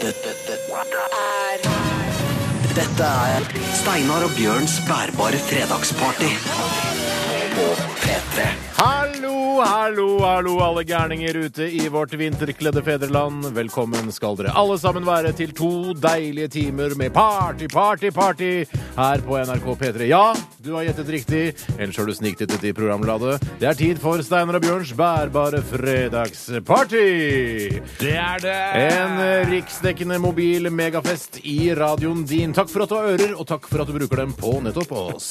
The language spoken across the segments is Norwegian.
Dette, dette er Dette er Steinar og Bjørns bærbare fredagsparty på P3. Hallo, hallo, hallo, alle gærninger ute i vårt vinterkledde fedreland. Velkommen skal dere alle sammen være til to deilige timer med party, party, party her på NRK P3. Ja, du har gjettet riktig, ellers har du sniktittet i programbladet. Det er tid for Steinar og Bjørns bærbare fredagsparty. Det er det! En riksdekkende mobil megafest i radioen din. Takk for at du har ører, og takk for at du bruker dem på nettopp oss.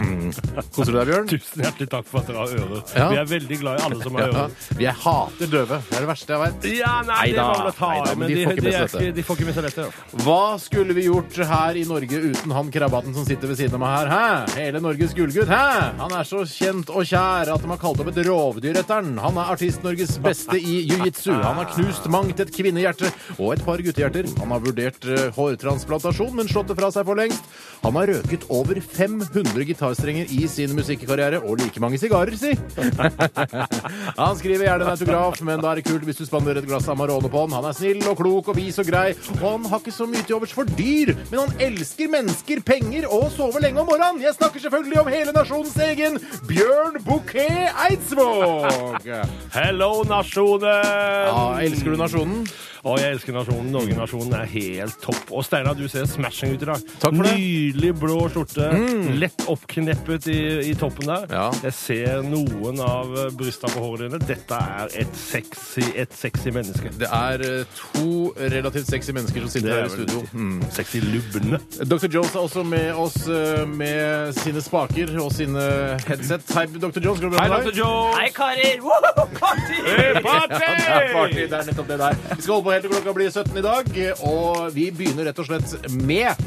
Mm. Koser du deg, Bjørn? Tusen hjertelig takk for at dere har ører. Ja. Vi er veldig glad i alle som har Ja, ører. jeg hater døve. Det er det verste jeg vet. Ja, nei, det var vel å ta neida, men de de, får ikke de, med seg dette. de får ikke med seg dette. Hva skulle vi gjort her i Norge uten han krabbaten som sitter ved siden av meg her? Hæ? Hele Norges gullgutt? Hæ? Han er så kjent og kjær at de har kalt opp et rovdyr etter han. Han er artist-Norges beste i jiu-jitsu. Han har knust mangt et kvinnehjerte og et par guttehjerter. Han har vurdert eh, hårtransplantasjon, men slått det fra seg for lengst. Han har røket over 500 gitarstrenger i sin musikkarriere, og like mange sigarer, si. Han skriver gjerne en autograf, men da er det kult hvis du spanderer et glass Amarone på han. Han er snill og klok og vis og grei, og han har ikke så mye til overs for dyr. Men han elsker mennesker, penger og sover lenge om morgenen. Jeg snakker selvfølgelig om hele nasjonens egen Bjørn Bouquet Eidsvåg. Hello, nasjonen! Ja, elsker du nasjonen? Å, jeg elsker nasjonen. Norge-nasjonen er helt topp. Og Steinar, du ser smashing ut i dag. Takk for det. Mm. Nydelig blå skjorte. Lett oppkneppet i, i toppen der. Ja. Jeg ser noen av brysta på håret dine. Dette er et sexy, et sexy menneske. Det er eh, to relativt sexy mennesker som sitter her i studio. Mm. Sexy lubbene. Dr. Jones er også med oss eh, med sine spaker og sine headset. Hei, Dr. Jones. Hei, Dr. Jones! Hei, karer! Woo, party! Hey, party! Ja, det er party. Det er nettopp det der. Vi skal holde på helt til klokka blir 17 i dag, og vi begynner rett og slett med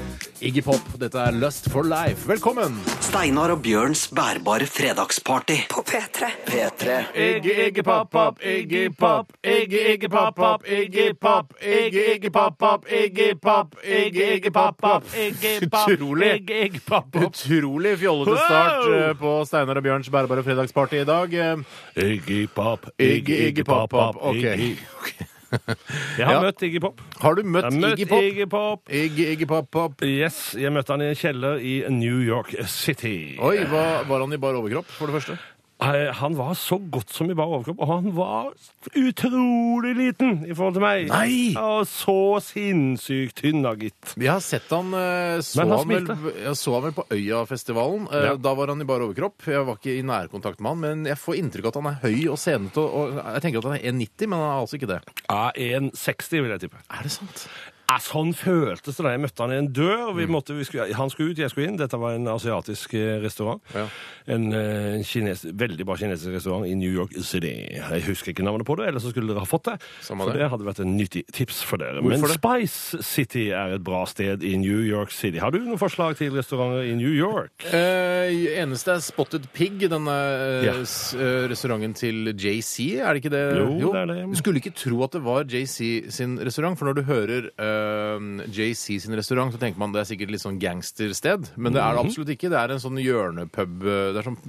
Iggy Pop. Dette er Lust for life. Velkommen! Steinar og Bjørns bærbare fredagsparty På P3. P3. Iggy, Iggy Pop, Pop, Iggy Pop, Iggy, Iggy Pop, Pop, Iggy Pop, Iggy, Iggy Pop, Pop, Iggy Pop, Iggy, Iggy Pop, Pop. Utrolig. Iggy, Iggy Pop, Pop. Utrolig fjollete start eh, på Steinar og Bjørns bærbare fredagsparty i dag. Eh, Iggy Pop, Iggy, Iggy Pop, Pop. Ok. Iggy. Jeg har Ja. møtt Iggy Pop. Har du Jeg møtt har møtt Iggy Pop? Iggy Pop. Iggy, Iggy Pop, Pop. Yes, jeg møtte han i en kjeller i New York City. Oi, hva, var han i bar overkropp, for det første? Eh, Han var så godt som i bar overkropp, og han var utrolig liten i forhold til meg. Nei! Og så sinnssykt tynn, da, gitt. Vi har sett han eh, så, Men han han vel, jeg så han vel på Øyafestivalen. Eh, Ja. Da var han i bar overkropp. Jeg var ikke i nærkontakt med han, men jeg får inntrykk av at han er høy og senete. Og, og jeg tenker at han er 1,90, men han er altså ikke det. Ja, 1,60 vil jeg tippe. Er det sant? Ja, sånn føltes det da jeg møtte han i en dør. Mm. Vi måtte, vi skulle, han skulle ut, jeg skulle inn. Dette var en asiatisk eh, restaurant. Ja. En en kines, veldig bra kinesisk restaurant i New York City. Jeg husker ikke navnet på det, ellers så skulle dere ha fått det. Samme for det. det hadde vært en nyttig tips for dere. Hvorfor Men det? Spice City er et bra sted i New York City. Har du noen forslag til restauranter i New York? Eh, eneste er Spotted Pig, denne eh, Ja. eh, restauranten til JC, er det ikke det? Jo, det er det. Du skulle ikke tro at det var JC sin restaurant, for når du hører eh, JC sin restaurant, så tenker man det er sikkert litt sånn gangstersted, men det er Mhm. det absolutt ikke. Det er en sånn hjørnepub, eh, det er sånn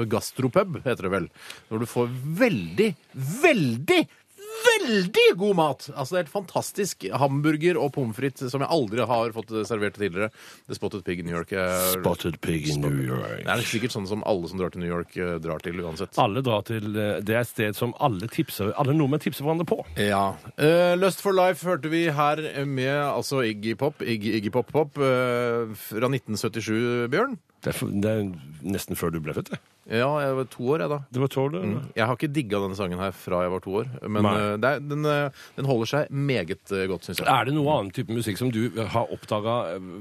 eh, gastropub, heter det vel, når du får veldig, veldig Veldig god mat! Altså Det er helt fantastisk hamburger og pommes frites som jeg aldri har fått servert tidligere. The Spotted Pig i New York. er- Spotted Pig in New York. det er sikkert sånn som alle som drar til New York, eh, drar til uansett. Alle drar til eh, Det er et sted som alle tipser Alle nordmenn tipser hverandre på. Ja. Uh, Lust for Life hørte vi her med altså Iggy Pop, Iggy, Iggy Pop Pop, uh, fra 1977, Bjørn. Det er, det er nesten før du ble født, det. Ja, jeg var to år, jeg, da. Det var tål, det. Jeg har ikke digga denne sangen her fra jeg var to år, men Nei. eh, det er, den, eh, den holder seg meget eh, godt, syns jeg. Er det noe annen type musikk som du har oppdaga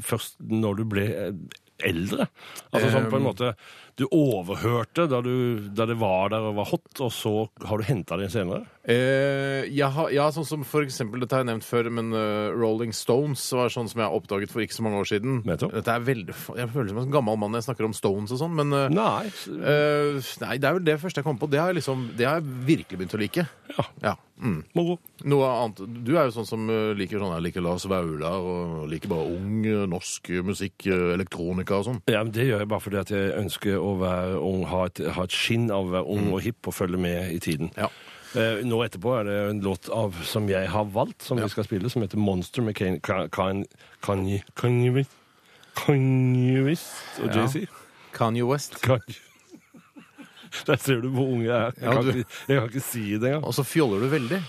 først når du ble eh, eldre? Altså sånn på en måte Du overhørte da, du, da det var der og var hot, og så har du henta det senere? Eh, jeg har, ja, sånn som for eksempel, dette har jeg nevnt før, men uh, Rolling Stones var sånn som jeg oppdaget for ikke så mange år siden. Nettopp. Dette er veldig, jeg føler meg som en gammel mann når jeg snakker om Stones og sånn, men uh, Nei. Uh, nei, det er vel det første jeg kom på. Det har jeg, liksom, det har jeg virkelig begynt å like. Ja. Ja. Mm. Noe annet. Du er jo sånn som liker sånn, jeg liker Lars Vaular og liker bare ung norsk musikk, elektronika og sånn. Ja, men Det gjør jeg bare fordi at jeg ønsker å være ung, ha et, ha et skinn av å være ung og hipp og følge med i tiden. Ja. Eh, nå etterpå er det en låt av, som jeg har valgt, som vi skal spille, som heter Monster med Kanye Kanye West og Ja. JC. Kanye West. Kanye. Der ser du hvor ung jeg er. Jeg, kan, ikke, jeg kan ikke si det engang. Og så fjoller du veldig.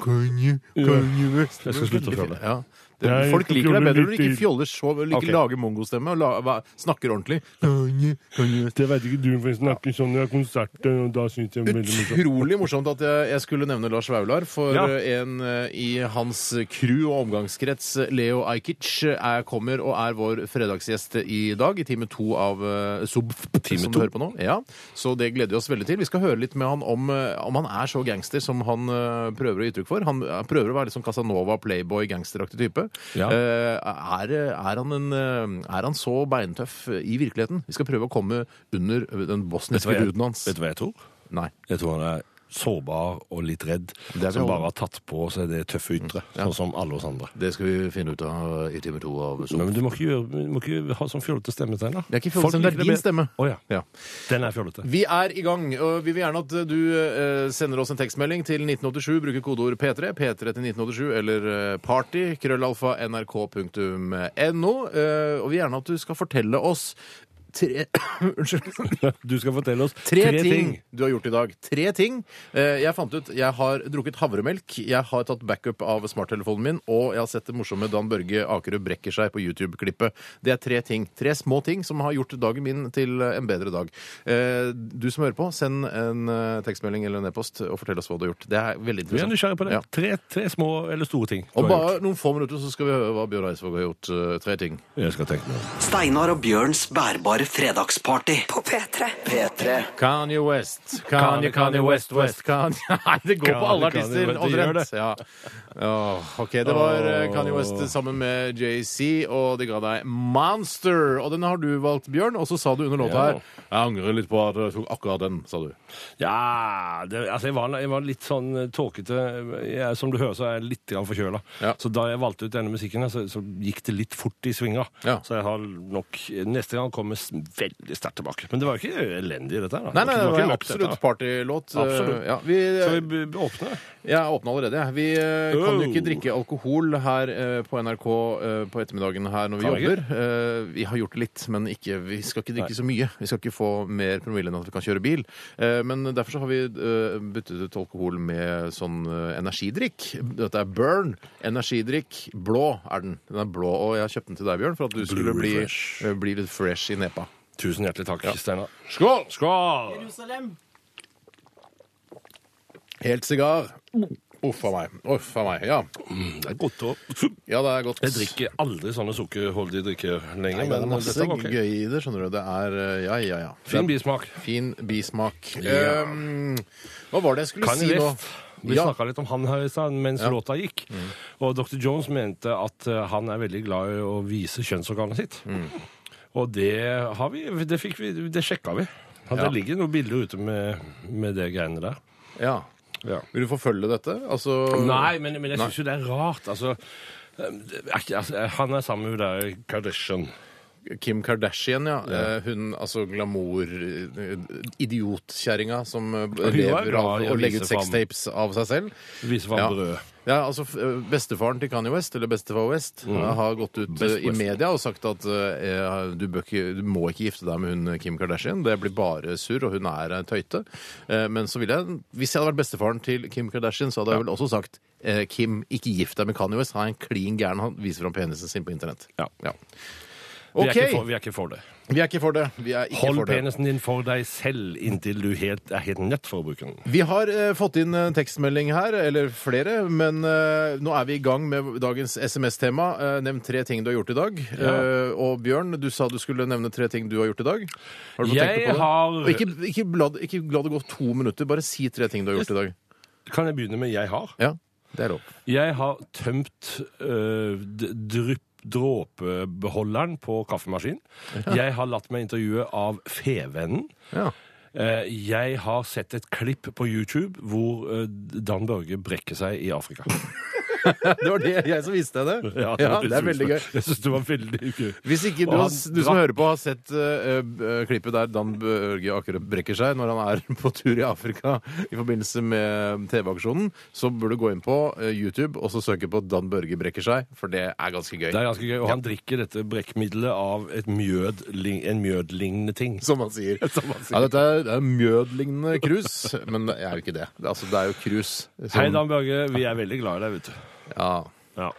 Kanye, West. Jeg skal slutte å fjolle. Ja. Det, jeg folk liker deg bedre når du ikke fjoller så ikke Ok. lager mongostemme og la, hva- snakker ordentlig. Det vet ikke du, for jeg snakker sånn i konserter, og da syns jeg det er veldig morsomt. Utrolig morsomt at jeg, jeg skulle nevne Lars Vaular, for Ja. eh, en eh, i hans crew og omgangskrets, Leo Ajkic, er, kommer og er vår fredagsgjest i dag, i time to av uh, SUBF, Time som to. du hører på nå. Ja, så det gleder vi oss veldig til. Vi skal høre litt med han om, eh, om han er så gangster som han eh, prøver å gi uttrykk for. Han eh, prøver å være litt sånn Casanova, playboy, gangsteraktig type. Ja. Eh, er, er, han en, eh, er han så beintøff i virkeligheten? Vi skal prøve å komme under den bosniske huden hans. Vet du hva jeg tror? Nei. Jeg tror han er sårbar og litt redd, som bare har tatt på seg det tøffe ytre, Ja. sånn som alle oss andre. Det skal vi finne ut av i time to av SUBF. Men du må ikke, gjøre, du må ikke ha sånn fjollete stemme til henne. Det er ikke fjollete, det er din stemme. Oh, ja. Ja. Den er fjollete. Vi er i gang, og vi vil gjerne at du eh, sender oss en tekstmelding til 1987. Bruker kodeord P3, P3 til 1987, eller eh, party, krøllalfa, nrk.no. Eh, og vi vil gjerne at du skal fortelle oss tre Unnskyld. Du skal fortelle oss Tre, ting, du har gjort i dag. Tre ting. Eh, Jeg fant ut Jeg har drukket havremelk, jeg har tatt backup av smarttelefonen min, og jeg har sett det morsomme Dan Børge Akerø brekker seg på YouTube-klippet. Det er tre ting. Tre små ting som har gjort dagen min til en bedre dag. Eh, Du som hører på, send en eh, tekstmelding eller en e-post og fortell oss hva du har gjort. Det er veldig Vi er interessant. nysgjerrige på det. Ja. Tre, tre små eller store ting. du Om har bare gjort. noen få minutter så skal vi høre hva Bjørn Eidsvåg har gjort. eh, Tre ting. Jeg skal tenke meg. Steinar og Bjørns bærbare fredagsparty. På P3. P3. Kanye West. Kanye, Kanye West, West. Kanye Nei, det går på alle artister omtrent. Ja. Oh, OK, det var eh, Kanye West sammen med JC, og de ga deg Monster. Og den har du valgt, Bjørn. Og så sa du under låta Ja. her Jeg angrer litt på at jeg tok akkurat den, sa du. Ja det, altså jeg, var, jeg var litt sånn eh, tåkete. Jeg, som du hører, så er jeg litt forkjøla. Ja. Så da jeg valgte ut denne musikken, så, så gikk det litt fort i svinga. Ja. Så jeg har nok Neste gang kommer veldig sterkt tilbake. Men det var jo ikke elendig, dette her. da. Nei, nei, det var en var absolutt partylåt. Eh, Absolutt. Ja, vi, Så vi b- b- åpner. Jeg åpna allerede. jeg. Vi oh. kan jo Oh. ikke drikke alkohol her eh, på NRK eh, på ettermiddagen her når vi Kan jobber. Ikke? vi har gjort det litt, men ikke, vi skal ikke drikke så mye. Vi skal ikke få mer promille enn at vi kan kjøre bil. Eh, men derfor så har vi eh, byttet ut alkohol med sånn eh, energidrikk. Dette er Burn energidrikk. Blå er den. Den er blå, og jeg har kjøpt den til deg, Bjørn, for at du skulle bli, eh, bli litt fresh i nepa. Tusen hjertelig takk, Steinar. Skål! Skål! Jerusalem. Helt sigar. Uff a meg. Uff a meg. Ja. Det er godt å ja, det er godt. Jeg drikker aldri sånne sukkerholdige drikker lenger, Nei, det er masse okay. gøy i det, skjønner du. Det er eh, Ja, ja, ja. Fin bismak. Fin bismak. Ja. Um, hva var det jeg skulle kan si nå? Vi Ja. snakka litt om han her i stad mens Ja. Mm. låta gikk. Og Dr. Jones mente at eh, han er veldig glad i å vise kjønnsorganet sitt. Mm. Og det har vi Det fikk vi, det sjekka vi. Ja. Det ligger noen bilder ute med, med det greiene der. Ja. Ja. Vil du forfølge dette? Altså Nei, men, men jeg syns jo det er rart. Altså, eh, er ikke- altså, han er sammen med hun der Kardashian. Kim Kardashian, ja. Eh, Hun, altså glamour-idiotkjerringa som eh, lever glad av i å å legge ut vise fram. sextapes av seg selv. Viser fram Ja. Ja, altså f- eh, Bestefaren til Kanye West, eller bestefar West, eh, har gått ut Mm. Best eh, i West. media og sagt at eh, du, bør ikke, du må ikke gifte deg med hun eh, Kim Kardashian. Det blir bare surr, og hun er ei tøyte. Eh, Men så vil jeg, hvis jeg hadde vært bestefaren til Kim Kardashian, så hadde jeg vel også sagt eh, Kim, ikke gift deg med Kanye West. Han er en klin gæren. Han viser fram penisen sin på internett. Ja. Vi, er ikke for, vi er ikke for det. vi er ikke for det. Vi er ikke Hold for det. penisen din for deg selv inntil du helt, er helt nødt for å bruke den. Vi har eh, fått inn en tekstmelding her, eller flere, men eh, nå er vi i gang med dagens SMS-tema. Eh, nevn tre ting du har gjort i dag. Eh, og Bjørn, du sa du skulle nevne tre ting du har gjort i dag. Har du fått tenkt Jeg på det? har Og ikke, ikke, la, det- ikke la det gå to minutter, bare si tre ting du har gjort i dag. Kan jeg begynne med 'jeg har'? Ja, det er lov. Jeg har tømt øh, d- drypp dråpebeholderen på kaffemaskinen. Jeg har latt meg intervjue av Fevennen. Ja. Eh, Jeg har sett et klipp på YouTube hvor eh, Dan Børge brekker seg i Afrika. det var det jeg som visste det. Ja, det er veldig gøy. Jeg syns det var veldig gøy. Hvis ikke du, Og har, han du som hører på, har sett eh, eh, klippet der Dan Børge Akerø brekker seg når han er på tur i Afrika i forbindelse med TV-aksjonen, så burde du gå inn på eh, YouTube og så søke på Dan Børge brekker seg, for det er ganske gøy. Det er ganske gøy. Og han drikker dette brekkmiddelet av et mjød, en mjødlignende ting. Som han sier. Som han sier. Ja, dette er, det er mjødlignende krus, men det er jo ikke det. Det er, altså, det er jo krus. som- Hei, Dan Børge. Vi er veldig glad i deg, vet du. Ja. Ja.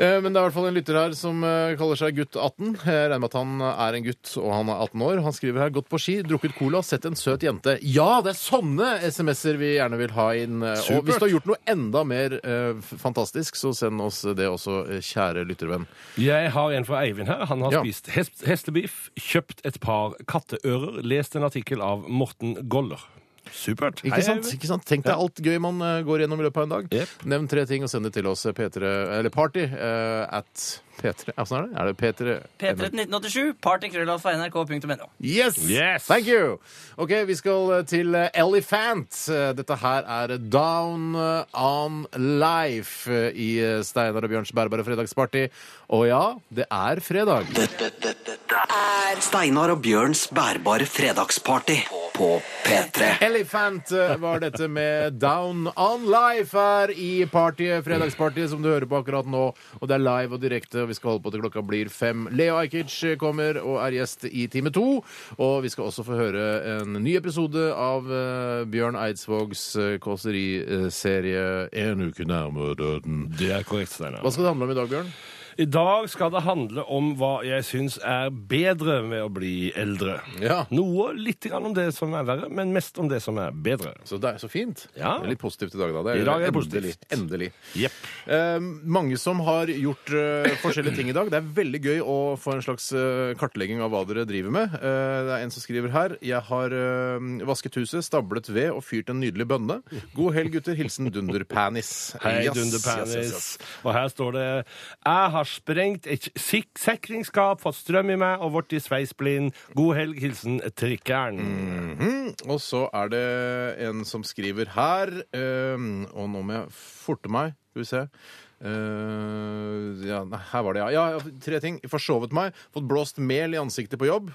Eh, Men det er i hvert fall en lytter her som eh, kaller seg gutt 18. Jeg regner med at han er en gutt, og han er 18 år. Han skriver her 'gått på ski, drukket cola, sett en søt jente'. Ja, det er sånne SMS-er vi gjerne vil ha inn. Supert. Og hvis du har gjort noe enda mer eh, fantastisk, så send oss det også, eh, kjære lyttervenn. Jeg har en fra Eivind her. Han har Ja. spist hest, hestebiff, kjøpt et par katteører, lest en artikkel av Morten Goller. Supert. Ikke, Hei, sant? Ikke sant? Tenk deg alt gøy man eh, går gjennom i løpet av en dag. Jep. Nevn tre ting og send det til oss. eh, P3, eller party eh, at P3 ja, Sånn er det? Er det P3? P3 1987, partykrøllalfa.nrk.no. Yes! Yes! Thank you! Ok, vi skal eh, til eh, Elephant. Eh, Dette her er Down on Life i Steinar og Bjørns bærbare fredagsparty. Og ja, det er fredag. Dette, dette, dette er Steinar og Bjørns bærbare fredagsparty på P3. Elephant var dette med Down on Life her i partyet, fredagspartiet, som du hører på akkurat nå. Og det er live og direkte, og vi skal holde på til klokka blir fem. Leo Ajkic kommer og er gjest i time to. Og vi skal også få høre en ny episode av eh, Bjørn Eidsvågs uh, kåseriserie 'En uke nærmere døden'. Det er korrekt, Steinar. Hva skal det handle om i dag, Bjørn? I dag skal det handle om hva jeg syns er bedre med å bli eldre. Ja. Noe litt grann om det som er verre, men mest om det som er bedre. Så det er så fint. Ja. Det er litt positivt i dag, da. Det I dag er det endelig. positivt. Endelig. Yep. Eh, mange som har gjort eh, forskjellige ting i dag. Det er veldig gøy å få en slags eh, kartlegging av hva dere driver med. Eh, det er en som skriver her. Jeg har eh, vasket huset, stablet ved og fyrt en nydelig bønne. God helg, gutter. Hilsen Dunderpanis. Hei, Yes, Dunderpanis. yes, yes. Og her står det Jeg har sprengt et sik- sikringsskap, fått strøm i meg og blitt sveisblind. God helg, hilsen trikkeren. Mhm. Og så er det en som skriver her eh, Og nå må jeg forte meg. Skal vi se. Uh, ja, her var det, ja. ja. Tre ting. Forsovet meg. Fått blåst mel i ansiktet på jobb.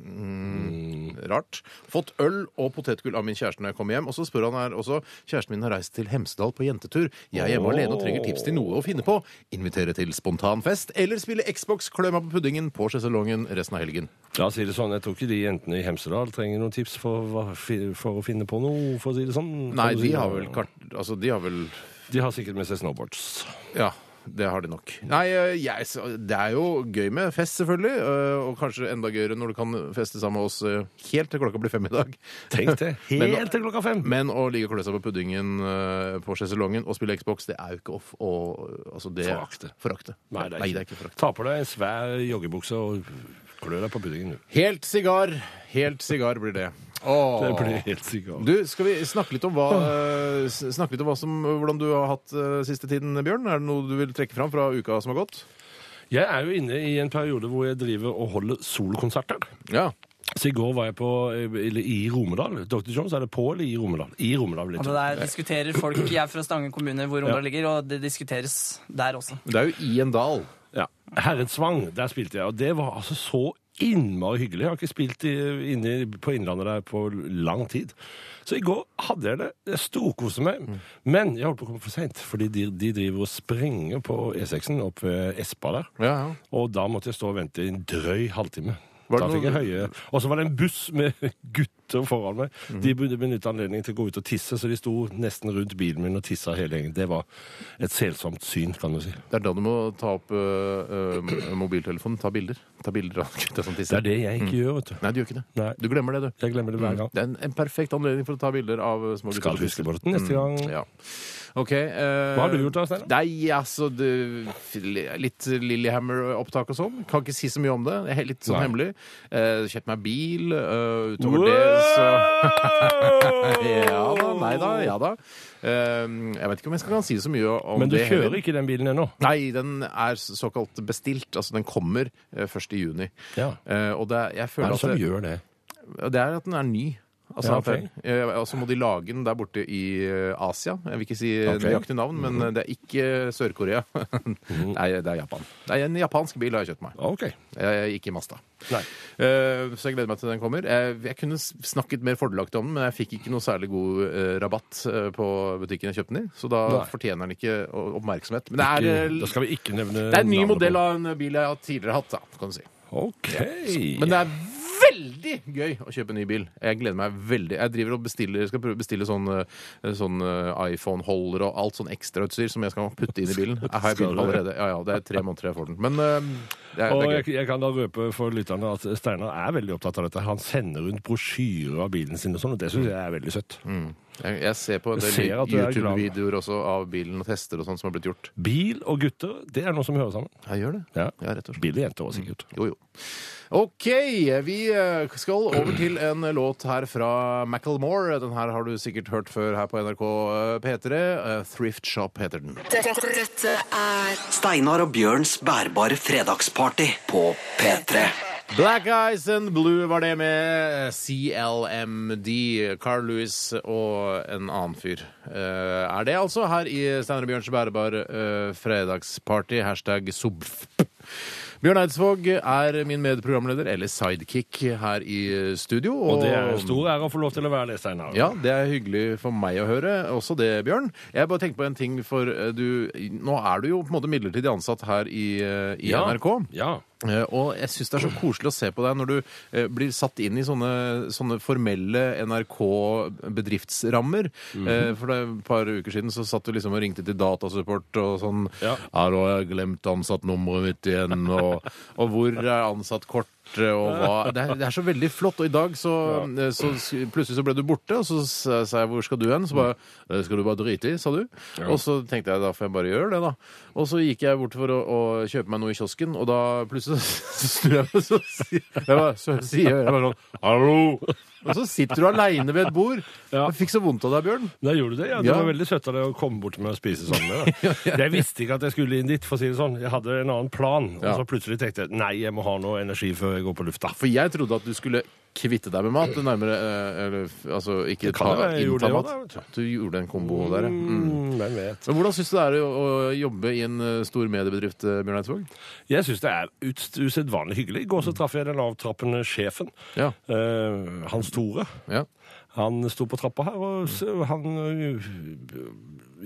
Mm, rart. Fått øl og potetgull av min kjæreste når jeg kommer hjem. Og så spør han her også Kjæresten min har reist til Hemsedal på jentetur. Jeg er hjemme alene og trenger tips til noe å finne på. Invitere til spontanfest eller spille Xbox, klø meg på puddingen på sjeselongen resten av helgen. La oss si det sånn, Jeg tror ikke de jentene i Hemsedal trenger noen tips for, for å finne på noe, for å si det sånn. Nei, de har vel kart... Altså, de har vel De har sikkert med seg snowboards. Ja, det har de nok. Nei, eh, jeg, det er jo gøy med fest, selvfølgelig. eh, Og kanskje enda gøyere når du kan feste sammen med oss eh, helt til klokka blir fem i dag. Tenk det. Men- Helt til klokka fem. Men å ligge og klø seg på puddingen på sjeselongen og spille Xbox, det er jo ikke off å altså Forakte. forakte. Nei, det er, ikke forakte. Ta på deg en svær joggebukse og klø deg på puddingen. du. Helt sigar. Helt sigar blir det. Åh. Det blir helt sikkert. Du, Skal vi snakke litt om hva, eh, s- snakke litt om hva som, hvordan du har hatt uh, siste tiden, Bjørn? Er det noe du vil trekke fram fra uka som har gått? Jeg er jo inne i en periode hvor jeg driver og holder solokonserter. Ja. Så i går var jeg på, eller i Romedal. Dr. Jones, er det på eller i Romedal? I Romedal, litt. Og det der diskuterer folk Jeg er fra Stange kommune, hvor Romedal Ja. ligger, og det diskuteres der også. Det er jo i en dal. Ja. Herredsvang, der spilte jeg, og det var altså så innmari hyggelig. Jeg har ikke spilt i, inne på Innlandet der på lang tid. Så i går hadde jeg det. Jeg storkoste meg. Men jeg holdt på å komme for seint, fordi de, de driver og sprenger på E6-en opp ved Espa der. Ja, ja. Og da måtte jeg stå og vente i en drøy halvtime. Var det Da fikk jeg høye Og så var det en buss med gutter foran meg. Mhm. De burde benytte anledningen til å gå ut og tisse, så de sto nesten rundt bilen min og tissa hele gjengen. Det var et selsomt syn, kan du si. Det er da du må ta opp øh, øh, mobiltelefonen, ta bilder. Ta bilder av gutta som Det er det jeg ikke gjør, vet du. Nei, du gjør ikke det. Nei. Du glemmer det, du. Jeg glemmer det hver gang. Det er en, en perfekt anledning for å ta bilder av øh, små gutter. Skal huske tisser. på det neste gang. Mm, ja. OK. øh, Hva har du gjort da, Steinar? Nei, altså det, Litt Lillehammer-opptak og sånn. Kan ikke si så mye om det. Det er litt sånn Nei. hemmelig. Uh, Kjøpt meg bil. Uh, utover det så Ja da, nei da, ja da. Eh, jeg vet ikke om jeg skal kan si så mye om Men du det. kjører heller. ikke den bilen ennå? Nei, den er såkalt bestilt. Altså, den kommer eh, først i juni. Ja. Eh, og det jeg føler Hva er det som at det, gjør det? det er at den er ny. Altså, Ja, at det- eh, og så må de lage den der borte i eh, Asia. Jeg vil ikke si Ok. nøyaktig navn, men eh, det er ikke Sør-Korea. Nei, det er Japan. Det er en japansk bil har jeg kjøpt meg. OK. Jeg, jeg, ikke Mazda. Nei. Eh, så jeg gleder meg til den kommer. Jeg, jeg kunne s- snakket mer fordelaktig om den, men jeg fikk ikke noe særlig god eh, rabatt eh, på butikken jeg kjøpte den i, så da Nei. fortjener den ikke o- oppmerksomhet. Men det er, Ikke- Da eh, skal vi ikke nevne det er en ny navnet på modell den. av en bil jeg har tidligere hatt, da, kan du si. OK. Men det er veldig gøy å kjøpe en ny bil. Jeg gleder meg veldig. Jeg driver og bestiller, skal prøve å bestille sånn, eh, sånn eh, iPhone-holder og alt sånn ekstrautstyr som jeg skal putte inn i bilen. Jeg har begynt allerede. Ja, ja, det er tre måneder jeg får den. Men eh, det er, Og det er jeg, jeg kan da røpe for lytterne at Steinar er veldig opptatt av dette. Han sender rundt brosjyrer av bilen sin og sånn, og det syns jeg er veldig søtt. Jeg, jeg ser på en del ser at du er glad. YouTube-videoer også av bilen og tester og sånn som har blitt gjort. Bil og gutter, det er noe som hører sammen. Jeg gjør det. Ja. Ja, rett og slett. Bil og jenter òg, sikkert. Jo, jo. OK, vi eh, skal over til en låt her fra Macclemore. Den her har du sikkert hørt før her på NRK P3. Eh, Thrift Shop heter den. Dette, dette er Steinar og Bjørns bærbare fredagsparty på P3. Black Eyes and Blue var det med CLMD, Carl Lewis og en annen fyr. Eh, er det altså her i Steinar og Bjørns bærebar eh, fredagsparty, hashtag subf. Bjørn Eidsvåg er min medprogramleder, eller sidekick, her i studio. Og det er en stor ære å få lov til å være det, Steinar. Ja, det er hyggelig for meg å høre. Også det, Bjørn. Jeg bare tenkte på en ting, for eh, du Nå er du jo på en måte midlertidig ansatt her i, eh, i Ja. NRK. Ja. Eh, Og jeg syns det er så koselig å se på deg når du eh, blir satt inn i sånne, sånne formelle NRK-bedriftsrammer. Mhm. Eh, For et par uker siden så satt du liksom og ringte til datasupport og sånn Ja. Har jeg glemt ansattnummeret mitt igjen, og, og hvor er ansattkortet, og hva det er, det er så veldig flott. Og i dag så, eh, så plutselig så ble du borte, og så sa sa jeg hvor skal du hen? Så bare «Det skal du bare drite i, sa du. Og så tenkte jeg da får jeg bare gjøre det, da. Og så gikk jeg bort for å, å kjøpe meg noe i kiosken, og da plutselig så snur jeg meg, så sier jeg, bare, så sier jeg bare sånn Hallo! Og så sitter du aleine ved et bord. Ja. Jeg fikk så vondt av deg, Bjørn. Da gjorde du det, ja. Det var veldig søtt av deg å komme bort med å spise sammen med deg. Jeg visste ikke at jeg skulle inn dit, for å si det sånn. Jeg hadde en annen plan. Og så plutselig tenkte jeg nei, jeg må ha noe energi før jeg går på lufta. For jeg trodde at du skulle kvitte deg med mat. Nærmere eh, eller, Altså ikke kan ta, jo være jeg gjorde innta det mat. også, da, vet du. Du gjorde en kombo der, ja. Mm. Mm, hvem vet. Men hvordan syns du det er å, å jobbe i en eh, stor mediebedrift, eh, Bjørn Eidsvåg? Jeg syns det er ut- usedvanlig hyggelig. I går så traff jeg den avtrappende sjefen, Ja. eh, Hans Tore. ja. Han sto på trappa her, og s- han øh,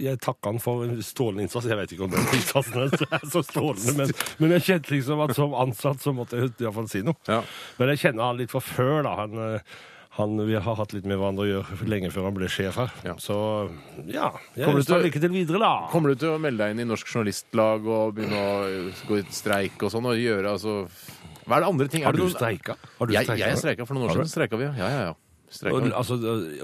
Jeg takka han for en strålende innsats. Jeg vet ikke om den innsatsen er så strålende, men, men jeg kjente liksom at som ansatt så måtte jeg iallfall si noe. Ja. Men jeg kjenner han litt fra før, da. Han, øh, han, vi har hatt litt med hverandre å gjøre lenge før han ble sjef her. Ja. Så ja. Jeg Kommer du ønsker lykke til videre, da. Kommer du til å melde deg inn i Norsk Journalistlag og begynne å eh, gå i streik og sånn, og gjøre altså Hva er det andre ting? Har du streika? Har du Jeg, streika? jeg streika for noen år siden. Streika vi, ja. ja, ja. Og, altså,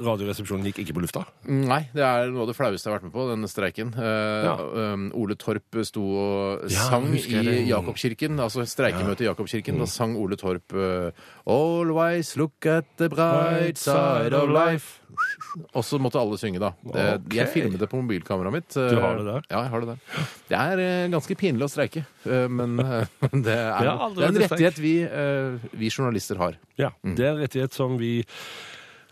Radioresepsjonen gikk ikke på lufta? Nei, det er noe av det flaueste jeg har vært med på, den streiken. Eh, Ja. um, Ole Torp sto og Ja, sang husker i det. Jakobkirken, altså streikemøte i Jakobkirken. Mm. Da sang Ole Torp eh, Always look at the bright side of life. Og så måtte alle synge, da. Det, Ok. Jeg filmet det på mobilkameraet mitt. eh, Du har det der? Ja, jeg har det der. Det er eh, ganske pinlig å streike, eh, men eh, det er, Jeg har aldri det er en vært i streik. rettighet vi, eh, vi journalister har. Ja. Mm. Det er en rettighet som vi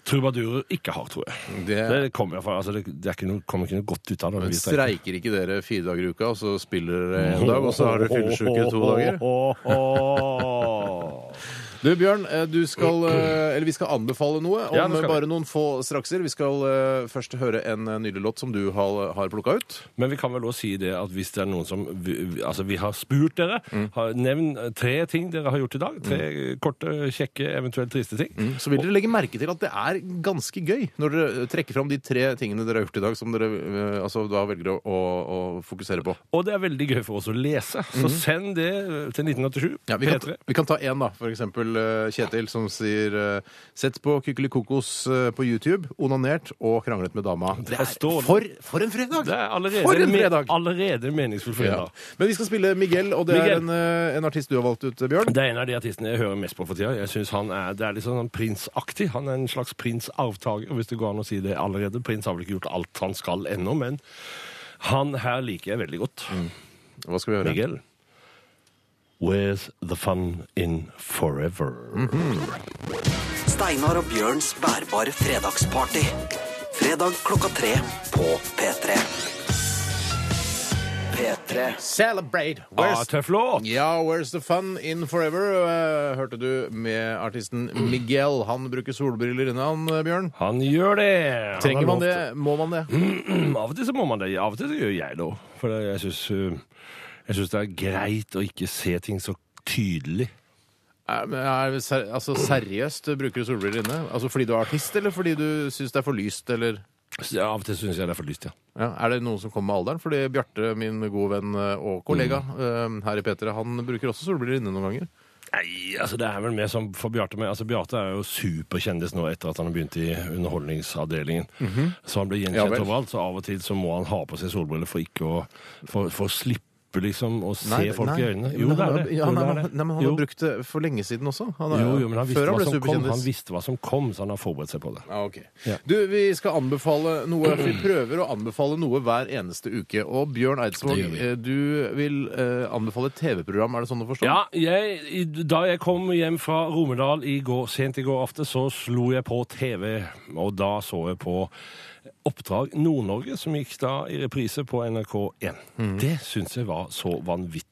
trubadurer ikke har, tror jeg. Det, Det kommer, hvert altså, det, det er ikke noe, kommer ikke noe godt ut av det. men streiker. ikke dere fire dager i uka, og så spiller dere en dag, og så har dere fyllesyke to dager? Du, Bjørn, eh, du skal, eh, eller vi skal anbefale noe om Ja, det skal vi. bare noen få strakser. Vi skal eh, først høre en nylig nydelig låt som du har, har plukka ut. Men vi kan vel også si det at hvis det er noen som vi, vi- Altså, vi har spurt dere. Har, nevn tre ting dere har gjort i dag. Tre korte, kjekke, eventuelt triste ting. Så vil dere legge merke til at det er ganske gøy når dere trekker fram de tre tingene dere har gjort i dag, som dere eh, altså, da velger å, å, å fokusere på. Og det er veldig gøy for oss å lese, så send det til 1987. Ja, vi, kan, P3. vi kan ta én, da. For eksempel eh, Kjetil som sier eh, Sett på Kykelikokos kokos på YouTube. Onanert og kranglet med dama. Det er for, for en fredag! Det er allerede, For en fredag! allerede meningsfull Ja. fredag. Men vi skal spille Miguel, og det er en, eh, en artist du har valgt ut, Bjørn. Det er en av de artistene jeg hører mest på for tida. Jeg synes han er, Det er litt sånn prinsaktig. Han er en slags prinsarvtaker, hvis det går an å si det allerede. Prins har vel ikke gjort alt han skal ennå, men han her liker jeg veldig godt. Hva skal vi høre? Miguel. Where's the fun in forever? Steinar og Bjørns bærbare fredagsparty. Fredag klokka tre på P3. P3. Celebrate! Ah, tøff låt! ja, Where's the fun in forever? Uh, hørte du med artisten Miguel. Han bruker solbriller inne, han, eh, Bjørn. Han gjør det! Han Trenger man det? Må man det? Av og til så må man det. Av og til så gjør jeg det òg. For jeg syns, jeg syns det er greit å ikke se ting så tydelig. Er, men er, ser, altså, seriøst, bruker du solbriller inne? Altså Fordi du er artist, eller fordi du syns det er for lyst, eller? Ja, Av og til syns jeg det er for lyst, ja. Ja, er det noen som kommer med alderen? Fordi Bjarte, min gode venn eh, og kollega Mm. eh, her i P3, han bruker også solbriller inne noen ganger. Nei, altså det er vel mer som for Bjarte med. Altså Bjarte er jo superkjendis nå etter at han har begynt i Underholdningsavdelingen. Så han blir gjenkjent Ja overalt, så av og til så må han ha på seg solbriller for ikke å For, for å slippe liksom å se Nei, folk nei. i øynene. Jo, det han er har- det. Ja, nei, det er det. men han Jo. har brukt det for lenge siden også. Han er, Jo, jo, men han visste, før han hva som kom. han visste hva som kom, så han har forberedt seg på det. Ah, okay. Ja. Du, Vi skal anbefale noe. Vi prøver å anbefale noe hver eneste uke. Og Bjørn Eidsvåg, vi. eh, du vil eh, anbefale et TV-program, er det sånn å forstå? Ja, jeg, da jeg kom hjem fra Romedal i går, sent i går aftes, så slo jeg på TV, og da så jeg på Oppdrag Nord-Norge, som gikk da i reprise på NRK1. Mm. Det syns jeg var så vanvittig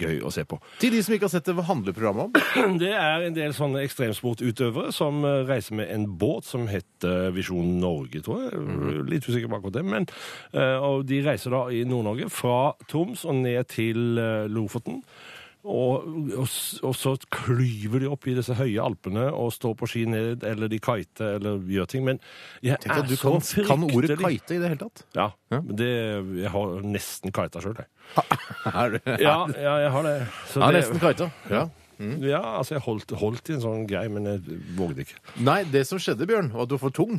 gøy å se på. Til de som ikke har sett det, hva handler programmet om? Det er en del sånne ekstremsportutøvere som eh, reiser med en båt som heter Visjon Norge, tror jeg. Litt usikker på akkurat det. Men, eh, og de reiser da i Nord-Norge fra Troms og ned til eh, Lofoten. Og, og, og så klyver de opp i disse høye alpene og står på ski ned, eller de kiter eller gjør ting. Men jeg Tenk er at du så kan, kan ordet fryktelig kite i det hele tatt. Ja. Ja. men Det, jeg har nesten kita sjøl, jeg. Er du? Ja, ja, jeg har det. Så Ja, det- nesten kita. Ja. Ja, altså jeg holdt, holdt i en sånn greie, men jeg vågde ikke. Nei, det som skjedde, Bjørn, var at du var for tung.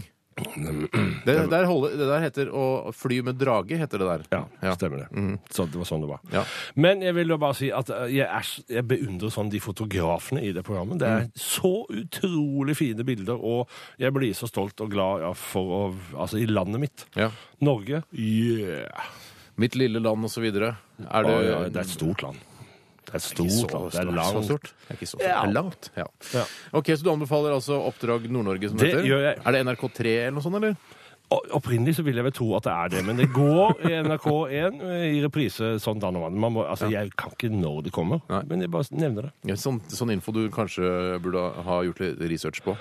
Det der, holde, det der heter å fly med drage, heter det der. Ja, Ja. stemmer det. Så det var sånn det var. Ja. Men jeg vil jo bare si at eh, jeg, er, jeg beundrer sånn de fotografene i det programmet. Det er så utrolig fine bilder, og jeg blir så stolt og glad ja, for å Altså, i landet mitt. Ja. Norge. Yeah! Mitt lille land og så videre. Er det, Å, ja, det er et stort land. Det er stort. Det er langt. stort. Det er ikke så stort. Det er langt. Ja. Ja. Ok, Så du anbefaler altså Oppdrag Nord-Norge? som Det heter? gjør jeg. Er det NRK3 eller noe sånt, eller? Opprinnelig så vil jeg vel tro at det er det, men det går i NRK1 i reprise sånn da og Man må, altså, Jeg kan ikke når det kommer, Nei. men jeg bare nevner det. Ja, sånn, sånn info du kanskje burde ha gjort litt research på.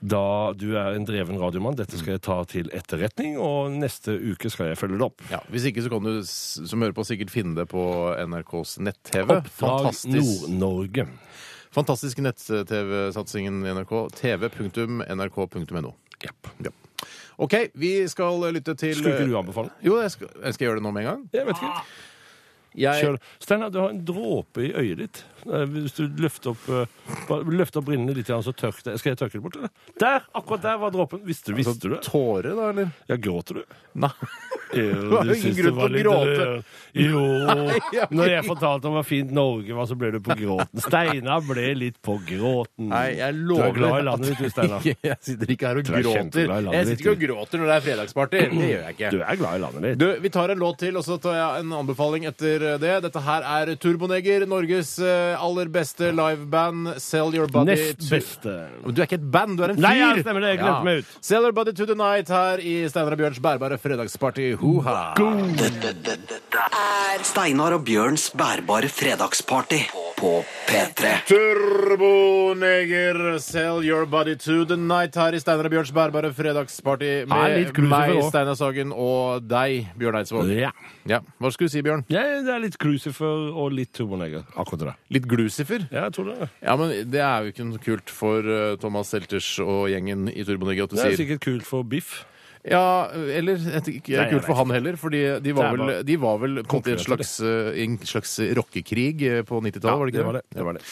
Da du er en dreven radiomann, dette skal jeg ta til etterretning, og neste uke skal jeg følge det opp. Ja, Hvis ikke så kan du som hører på sikkert finne det på NRKs nett-TV. Fantastisk, Nord-Norge. fantastisk nett-TV-satsingen i NRK. tv.nrk.no. Yep. Ja. OK, vi skal lytte til Skulle ikke du anbefale? Jo, jeg skal, jeg skal gjøre det nå med en gang. Jeg vet ikke. Jeg. Steinar, du har en dråpe i øyet ditt. Eh, Hvis du løfter opp, eh, løfter opp brillene litt, så tørk det. Skal jeg tørke det bort, eller? Der! Akkurat der var dråpen. Visste, visste du det? Tåre, da, eller? Ja, gråter du? Nei. Jo, var du ingen det grunn var til å gråte. Jo. Når jeg fortalte om hvor fint Norge var, så ble du på gråten. Steinar ble litt på gråten. Nei, jeg Du er glad i landet ditt, Steinar. Jeg sitter ikke her og er gråter. Jeg sitter ikke og gråter når det er fredagsparty. Det gjør jeg ikke. Du er glad i landet ditt. Du, Vi tar en låt til, og så tar jeg en anbefaling etter det. Dette her er Turboneger, Norges eh, aller beste liveband. Sell Your Body Nest to beste. Du er ikke et band, du er en fyr! Nei, ja, stemmer det. Jeg glemte meg ut. Sell Your Body to the Night her i Steinar og Bjørns bærbare fredagsparty. Hoha! Dette, dette er Steinar og Bjørns bærbare fredagsparty på P3. Turboneger, Sell Your Body to the Night her i Steinar og Bjørns bærbare fredagsparty med meg. Steinar Sagen, og deg, Bjørn Eidsvåg. Ja. Ja. Hva skulle du si, Bjørn? ja. Det er litt Crucifer og litt Turboneger. Akkurat det. Litt glucifer? Ja, jeg tror det. Ja, men det er jo ikke noe kult for eh, Thomas Selters og gjengen i Turboneger at du Det er sier sikkert kult for Biff. Ja, eller jeg tenker ikke det Nei, jeg kult for vet han heller, fordi de var Det er vel, bare de var vel kommet i en konkurrenter, slags, eh, i en slags rockekrig eh, på 90-tallet, var det ikke det Ja, det. det, var det.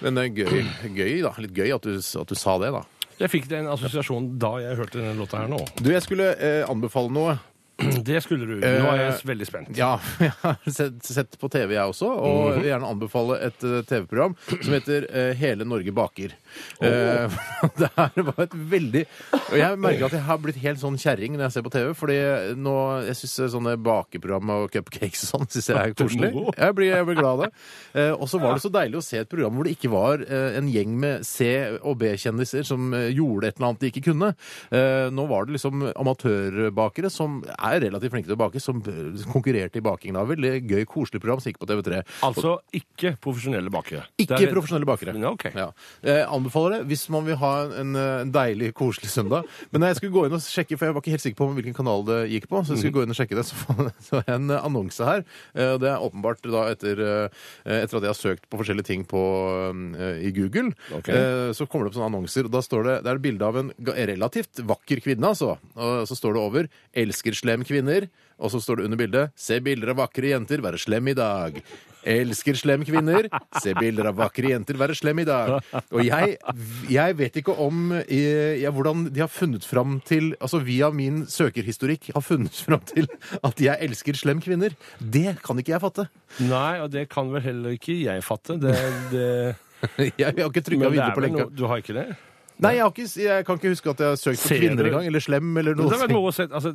Men det er gøy, gøy da. Litt gøy at du, at du sa det, da. Jeg fikk den assosiasjonen da jeg hørte denne låta her nå. Du, jeg skulle eh, anbefale noe. Det skulle du. Nå er jeg veldig spent. Ja, jeg har sett, sett på TV jeg også, og vil gjerne anbefale et eh, TV-program som heter eh, Hele Norge baker. Eh, det her var et veldig Og jeg merker at jeg har blitt helt sånn kjerring når jeg ser på TV, fordi nå Jeg syns sånne bakeprogram og cupcakes og sånn synes jeg er koselig. Jeg blir, jeg blir glad av det. Eh, og så var det så deilig å se et program hvor det ikke var eh, en gjeng med C- og B-kjendiser som eh, gjorde et eller annet de ikke kunne. Eh, nå var det liksom amatørbakere som er relativt flinke til å bake, som eh, konkurrerte i baking. da. veldig gøy, koselig program som gikk på TV3. Altså ikke profesjonelle bakere. Ikke er- profesjonelle bakere. Ja, ok. Ja. Jeg anbefaler det hvis man vil ha en, en deilig, koselig søndag. Men jeg skulle gå inn og sjekke, for jeg var ikke helt sikker på hvilken kanal det gikk på, så jeg skulle gå inn og sjekke det, så var det en annonse her. Eh, Det er åpenbart da etter, eh, etter at jeg har søkt på forskjellige ting på, eh, i Google, Ok. eh, så kommer det opp sånne annonser. og Da står det, det er et bilde av en relativt vakker kvinne, altså. Og så står det over 'Elsker slem kvinner'. Og så står det under bildet 'Se bilder av vakre jenter, være slem i dag'. Elsker slem kvinner. Se bilder av vakre jenter være slem i dag. Og jeg, jeg vet ikke om jeg, ja, hvordan de har funnet fram til Altså via min søkerhistorikk har funnet fram til at jeg elsker slem kvinner. Det kan ikke jeg fatte. Nei, og det kan vel heller ikke jeg fatte. Det, det... Jeg, jeg har ikke trykka videre er på lenka. Du har ikke det? Nei, jeg, har ikke, jeg kan ikke huske at jeg har søkt på Ser kvinner du- engang. Eller slem, eller Det noe hadde vært moro å se, altså,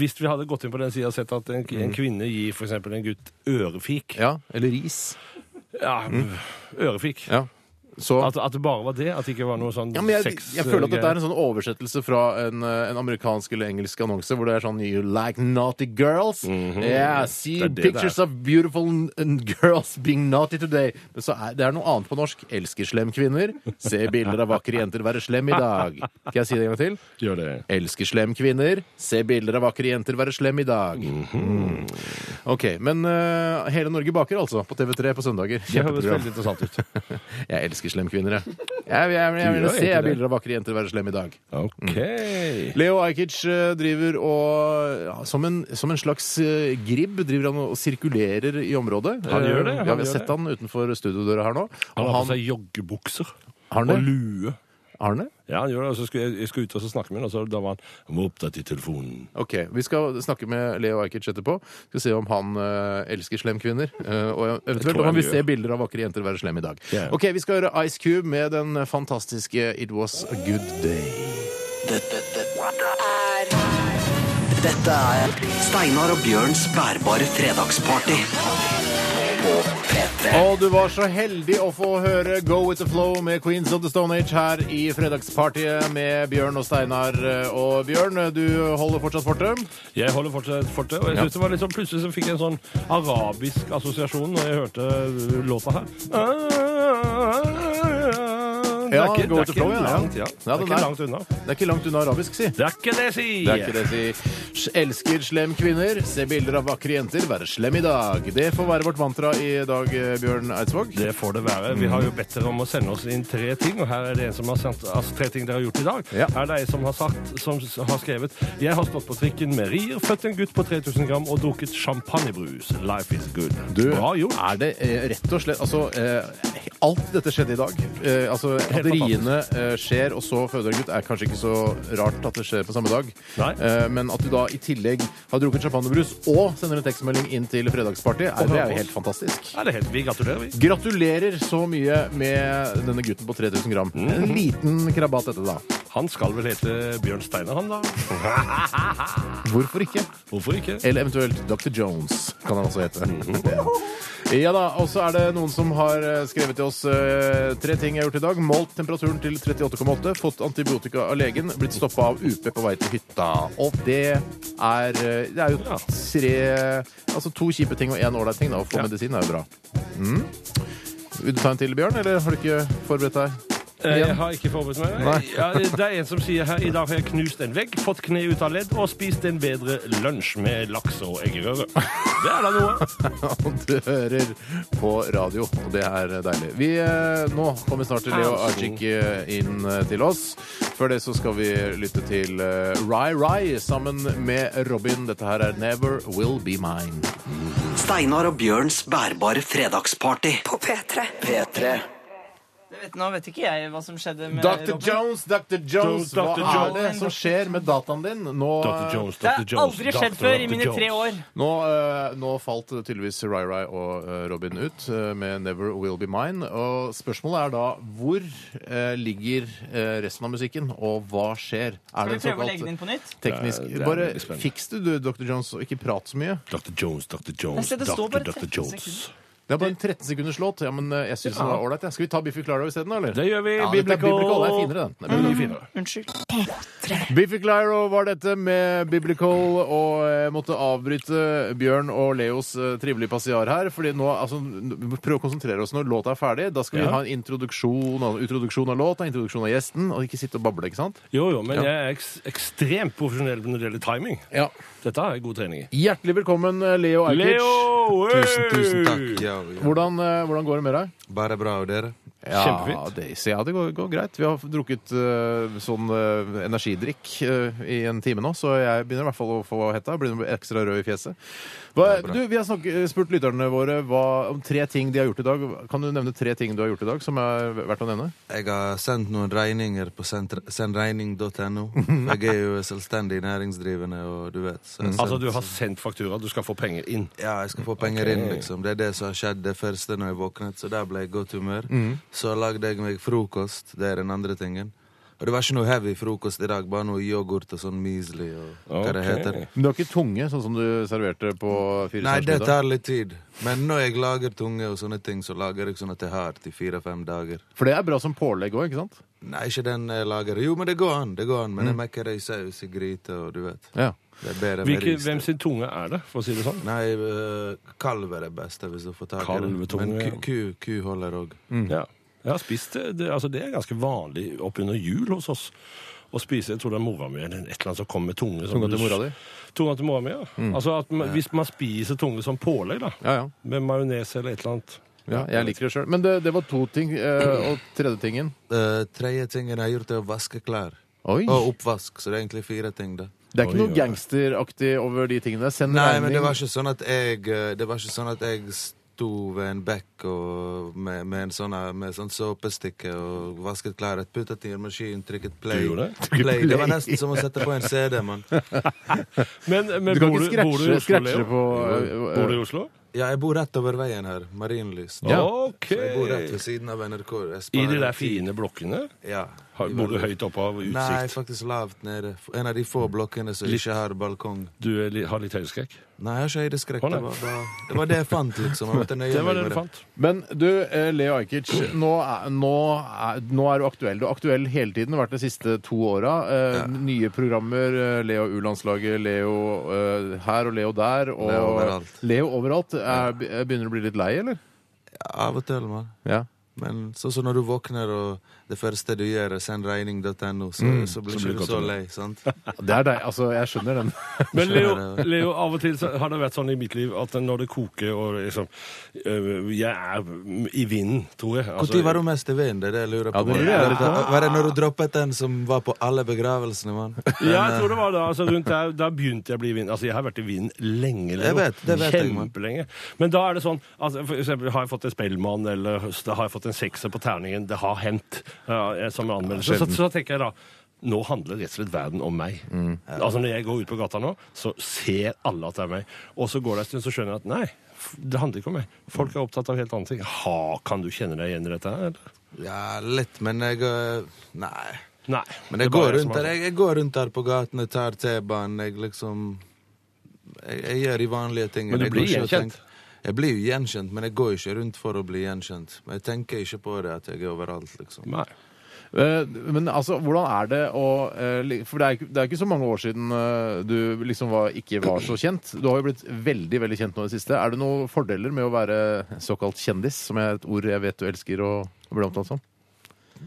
hvis vi hadde gått inn på den sida og sett at en, Mm. en kvinne gir f.eks. en gutt ørefik Ja, eller ris. Ja, ørefik. Ja. Så At, at det bare var det? At det ikke var noe sånn Ja, men jeg, sex... jeg føler at dette er en sånn oversettelse fra en, eh, en amerikansk eller engelsk annonse hvor det er sånn You like naughty girls? Yeah, see Det det pictures of beautiful girls being naughty today. Men så er, det er noe annet på norsk. Elsker slem kvinner. Se bilder av vakre jenter være slem i dag. Skal jeg si det en gang til? Gjør det. Elsker slem kvinner. Se bilder av vakre jenter være slem i dag. Mm. OK. Men uh, Hele Norge baker, altså. På TV3 på søndager. Det høres veldig interessant ut. Jeg elsker slem kvinner, jeg. Jeg, jeg, jeg, vil se jeg bilder av vakre jenter være slem i dag. OK. Leo Ajkic eh, driver og ja, som, en, som en slags eh, gribb driver han og sirkulerer i området. Han gjør det, Eh, han ja, vi har sett det. han utenfor studiodøra her nå. Han har på seg joggebukser Har han og lue. Arne? Ja, han gjør det. Og så skulle jeg, jeg skulle ut og så snakke med ham, og så da var han opptatt i telefonen. Ok, Vi skal snakke med Leo Ajkic etterpå. Skal se om han eh, elsker slem kvinner. eh, og eventuelt om han vil se bilder av vakre jenter være slem i dag. Ja. Ok, Vi skal høre Ice Cube med den fantastiske It Was A Good Day. Dette, dette er Dette er Steinar og Bjørns bærbare fredagsparty på P3. Og du var så heldig å få høre Go With The Flow med Queens of the Stone Age her i Fredagspartiet med Bjørn og Steinar. Og Bjørn, du holder fortsatt fortet? Jeg holder fortsatt fortet, og jeg Ja. synes det var litt sånn, plutselig så fikk jeg en sånn arabisk assosiasjon når jeg hørte låta her. Det Ja, er ikke, det er ikke ja. langt, ja. Ja, Det er den ikke er- langt unna. Det er ikke langt unna arabisk, si. Det er ikke det, si! Det er ikke det, si. Elsker slem kvinner, se bilder av vakre jenter, være slem i dag. Det får være vårt mantra i dag, eh, Bjørn Eidsvåg. Det får det være. Vi har jo bedt dere om å sende oss inn tre ting, og her er det en som har sendt altså, tre ting dere har gjort i dag. Ja. Her er det en som har, sagt, som har skrevet Jeg har stått på trikken med rier, født en gutt på 3000 gram og drukket champagnebrus. Life is good. Du, Bra gjort. er det eh, rett og slett Altså, eh, alt dette skjedde i dag. Eh, altså, At riene eh, skjer, og så føder en gutt, er kanskje ikke så rart at det skjer på samme dag. Nei. Eh, men at du da i tillegg har drukket champagnebrus og sender en tekstmelding inn til Fredagsparty, er, det er jo helt fantastisk. Ja, det er helt, vi gratulerer, vi. Gratulerer så mye med denne gutten på 3000 gram. En liten krabat dette, da. Han skal vel hete Bjørn Steiner, han da? Hvorfor ikke? Hvorfor ikke? Eller eventuelt Dr. Jones, kan han også hete. Ja da, og så er det noen som har eh, skrevet til oss eh, tre ting jeg har gjort i dag. Målt temperaturen til 38,8, fått antibiotika av legen, blitt stoppa av UP på vei til hytta. Og det er eh, Det er jo tre Altså to kjipe ting og én ålreit ting, da. Å få medisin er jo bra. Mm. Vil du ta en til, Bjørn, eller har du ikke forberedt deg? Eh, Jeg har ikke forberedt meg. Ja, det er en som sier her i dag har jeg knust en vegg, fått kne ut av ledd og spist en bedre lunsj med laks og eggerøre. Det er da noe. Du hører på radio, og det er deilig. Vi, eh, nå kommer snart Leo Ajik eh, inn til oss. Før det så skal vi lytte til Rai Rai sammen med Robin. Dette her er Never Will Be Mine. Steinar og Bjørns bærbare fredagsparty På P3. P3 Det vet, nå vet ikke jeg hva som skjedde med Dr. Robin. Jones, Dr. Jones, Dr. hva er det som skjer med dataen din? Nå, Dr. Jones, Dr. Jones, Det har aldri skjedd Dr. før i mine tre år. nå, eh, nå falt tydeligvis Rai Rai og eh, Robin ut eh, med 'Never Will Be Mine'. Og spørsmålet er da hvor eh, ligger eh, resten av musikken, og hva skjer? Er Skal vi prøve å legge den inn på nytt? teknisk Det er- det er Bare fiks det, du, Dr. Jones, og ikke prat så mye. Dr. Jones, Dr. Jones, Dr. Dr. 13 Jones. Det er bare en 13 sekunders låt. Ja, men eh, jeg syns den var ålreit. jeg. Skal vi ta Biffy Clyro isteden, eller? Det gjør vi. Ja, Biblical. Biblical. Det er finere, den. Det er mye finere. Unnskyld. Biffy Clyro var dette med Biblical, og jeg måtte avbryte Bjørn og Leos eh, trivelige passiar her. fordi nå, altså, n- Prøv å konsentrere oss når låta er ferdig. Da skal vi Ja. ha en introduksjon av, introduksjon av låta, introduksjon av gjesten, og ikke sitte og bable, ikke sant? Jo, jo, men Ja. jeg er eks ekstremt profesjonell når det gjelder timing. Ja. Dette er god trening i. Hjertelig velkommen, eh, Leo Ajkic. Leo! Tusen, tusen takk. Ja, ja. Hvordan, eh, hvordan går det med deg? Bare bra, og dere? Ja, Kjempefint. Det, ja, det går, går greit. Vi har drukket eh, sånn eh, energidrikk eh, i en time nå, så jeg begynner i hvert fall å få hetta. Blir ekstra rød i fjeset. Hva, du, vi har snakket, spurt lytterne våre hva, om tre ting de har gjort i dag. Kan du nevne tre ting du har gjort i dag som er verdt å nevne? Jeg har sendt noen regninger på sendregning.no. Jeg er jo selvstendig næringsdrivende, og du vet. så jeg Altså, du har sendt faktura, du skal få penger inn. Ja, jeg skal få penger inn, liksom. Det er det som har skjedd det første når jeg våknet, så der ble jeg i godt humør. Mm. Så lagde jeg meg frokost. Det er den andre tingen. Og det var ikke noe heavy frokost i dag, bare noe yoghurt og sånn measly og hva det heter. Men du har ikke tunge, sånn som du serverte på Fire Nei, det tar litt tid. Men når jeg lager tunge og sånne ting, så lager jeg sånn at jeg har til fire-fem dager. For det er bra som pålegg òg, ikke sant? Nei, ikke den jeg lager. Jo, men det går an. det går an Men Mm. jeg mekker det i saus i gryte, og du vet. Ja. Det er bedre Hvilke, hvem sin tunge er det, for å si det sånn? Nei, øh, kalv er det beste hvis du får tak i det. Men ku, ku, ku holder òg. Ja. Jeg har spist det. det. Altså, det er ganske vanlig oppunder jul hos oss. Å spise jeg tror det er mora mi eller et eller annet som kommer med tunge. Tunga til mora di? Tunga til mora mi, ja. Altså at man, Hvis man spiser tunge som pålegg, da, Ja, ja. med majones eller et eller annet ja jeg liker det sjøl. Men det, det var to ting. eh, og tredje tingen Uh, tredje tingen jeg har gjort, er å vaske klær. Oi! Og oppvask, så det er egentlig fire ting, da. Det er ikke noe gangsteraktig over de tingene. Send Nei, regning. men det var ikke sånn at jeg Det var ikke sånn at jeg sto ved en bekk og med, med en sånn, med sånn såpestikke og vasket klær. Puttet i en maskin, trykket play. Du det? play. Det var nesten som å sette på en CD, mann. Men, men Du kan bor, ikke bor du i scratche, Oslo, scratche på eh, Bor du i Oslo? Ja, jeg bor rett over veien her. Marienlyst. Ja. OK. Så jeg bor rett ved siden av NRK. I de der fine blokkene? Ja. Har, bor du høyt oppe av utsikt? Nei, faktisk lavt nede. En av de få blokkene som Litt- ikke har balkong. Du er, li- har litt høydeskrekk? Nei, jeg har ikke høydeskrekk. Det, var det var det jeg fant, liksom. Jeg Det var det du fant. Men du, eh, Leo Ajkic, nå, nå, nå er du aktuell. Du er aktuell hele tiden, har vært de siste to åra. Eh, Ja. Nye programmer, eh, Leo U-landslaget, Leo eh, her og Leo der. Og Leo overalt. Leo overalt. Er, begynner du å bli litt lei, eller? Ja, Av og til, mann. Ja. Men sånn som når du våkner, og det første du gjør, er send regning.no, så, Mm, så blir så blir du så lei, sant? Det er deg. Altså, jeg skjønner den. Men Leo, Leo, av og til så har det vært sånn i mitt liv at når det koker og liksom øh, Jeg er i vinden, tror jeg. Altså, Når var du mest i vinden? Det er det jeg lurer på. Ja, det er det- Var det når du droppet den som var på alle begravelsene, mann? Ja, jeg tror det var da. Altså, rundt der, da begynte jeg å bli i vinden. Altså, jeg har vært i vinden lenge. Leo. Jeg vet, det vet. Kjempelenge. Men da er det sånn altså, For eksempel har jeg fått en Spellemann, eller har jeg fått en sekser på terningen. Det har hendt ja, jeg- som anmelder. Så, så, så tenker jeg da nå handler rett og slett verden om meg. Mm. Altså Når jeg går ut på gata nå, så ser alle at det er meg. Og så går det en stund, så skjønner jeg at nei, det handler ikke om meg. Folk er opptatt av helt andre ting. Ha, kan du kjenne deg igjen i dette her? Ja, litt, men jeg øh, Nei. Nei. Men jeg går, rundt her, jeg, jeg går rundt her på gaten, jeg tar T-banen, jeg liksom jeg, jeg gjør de vanlige tingene. Men du blir gjenkjent? Jeg blir jo gjenkjent, men jeg går ikke rundt for å bli gjenkjent. Jeg tenker ikke på det at jeg er overalt, liksom. Nei. Eh, Men altså, hvordan er det å eh, For det er, ikke- det er ikke så mange år siden eh, du liksom var, ikke var så kjent. Du har jo blitt veldig veldig kjent nå i det siste. Er det noen fordeler med å være såkalt kjendis, som er et ord jeg vet du elsker å bli omtalt som?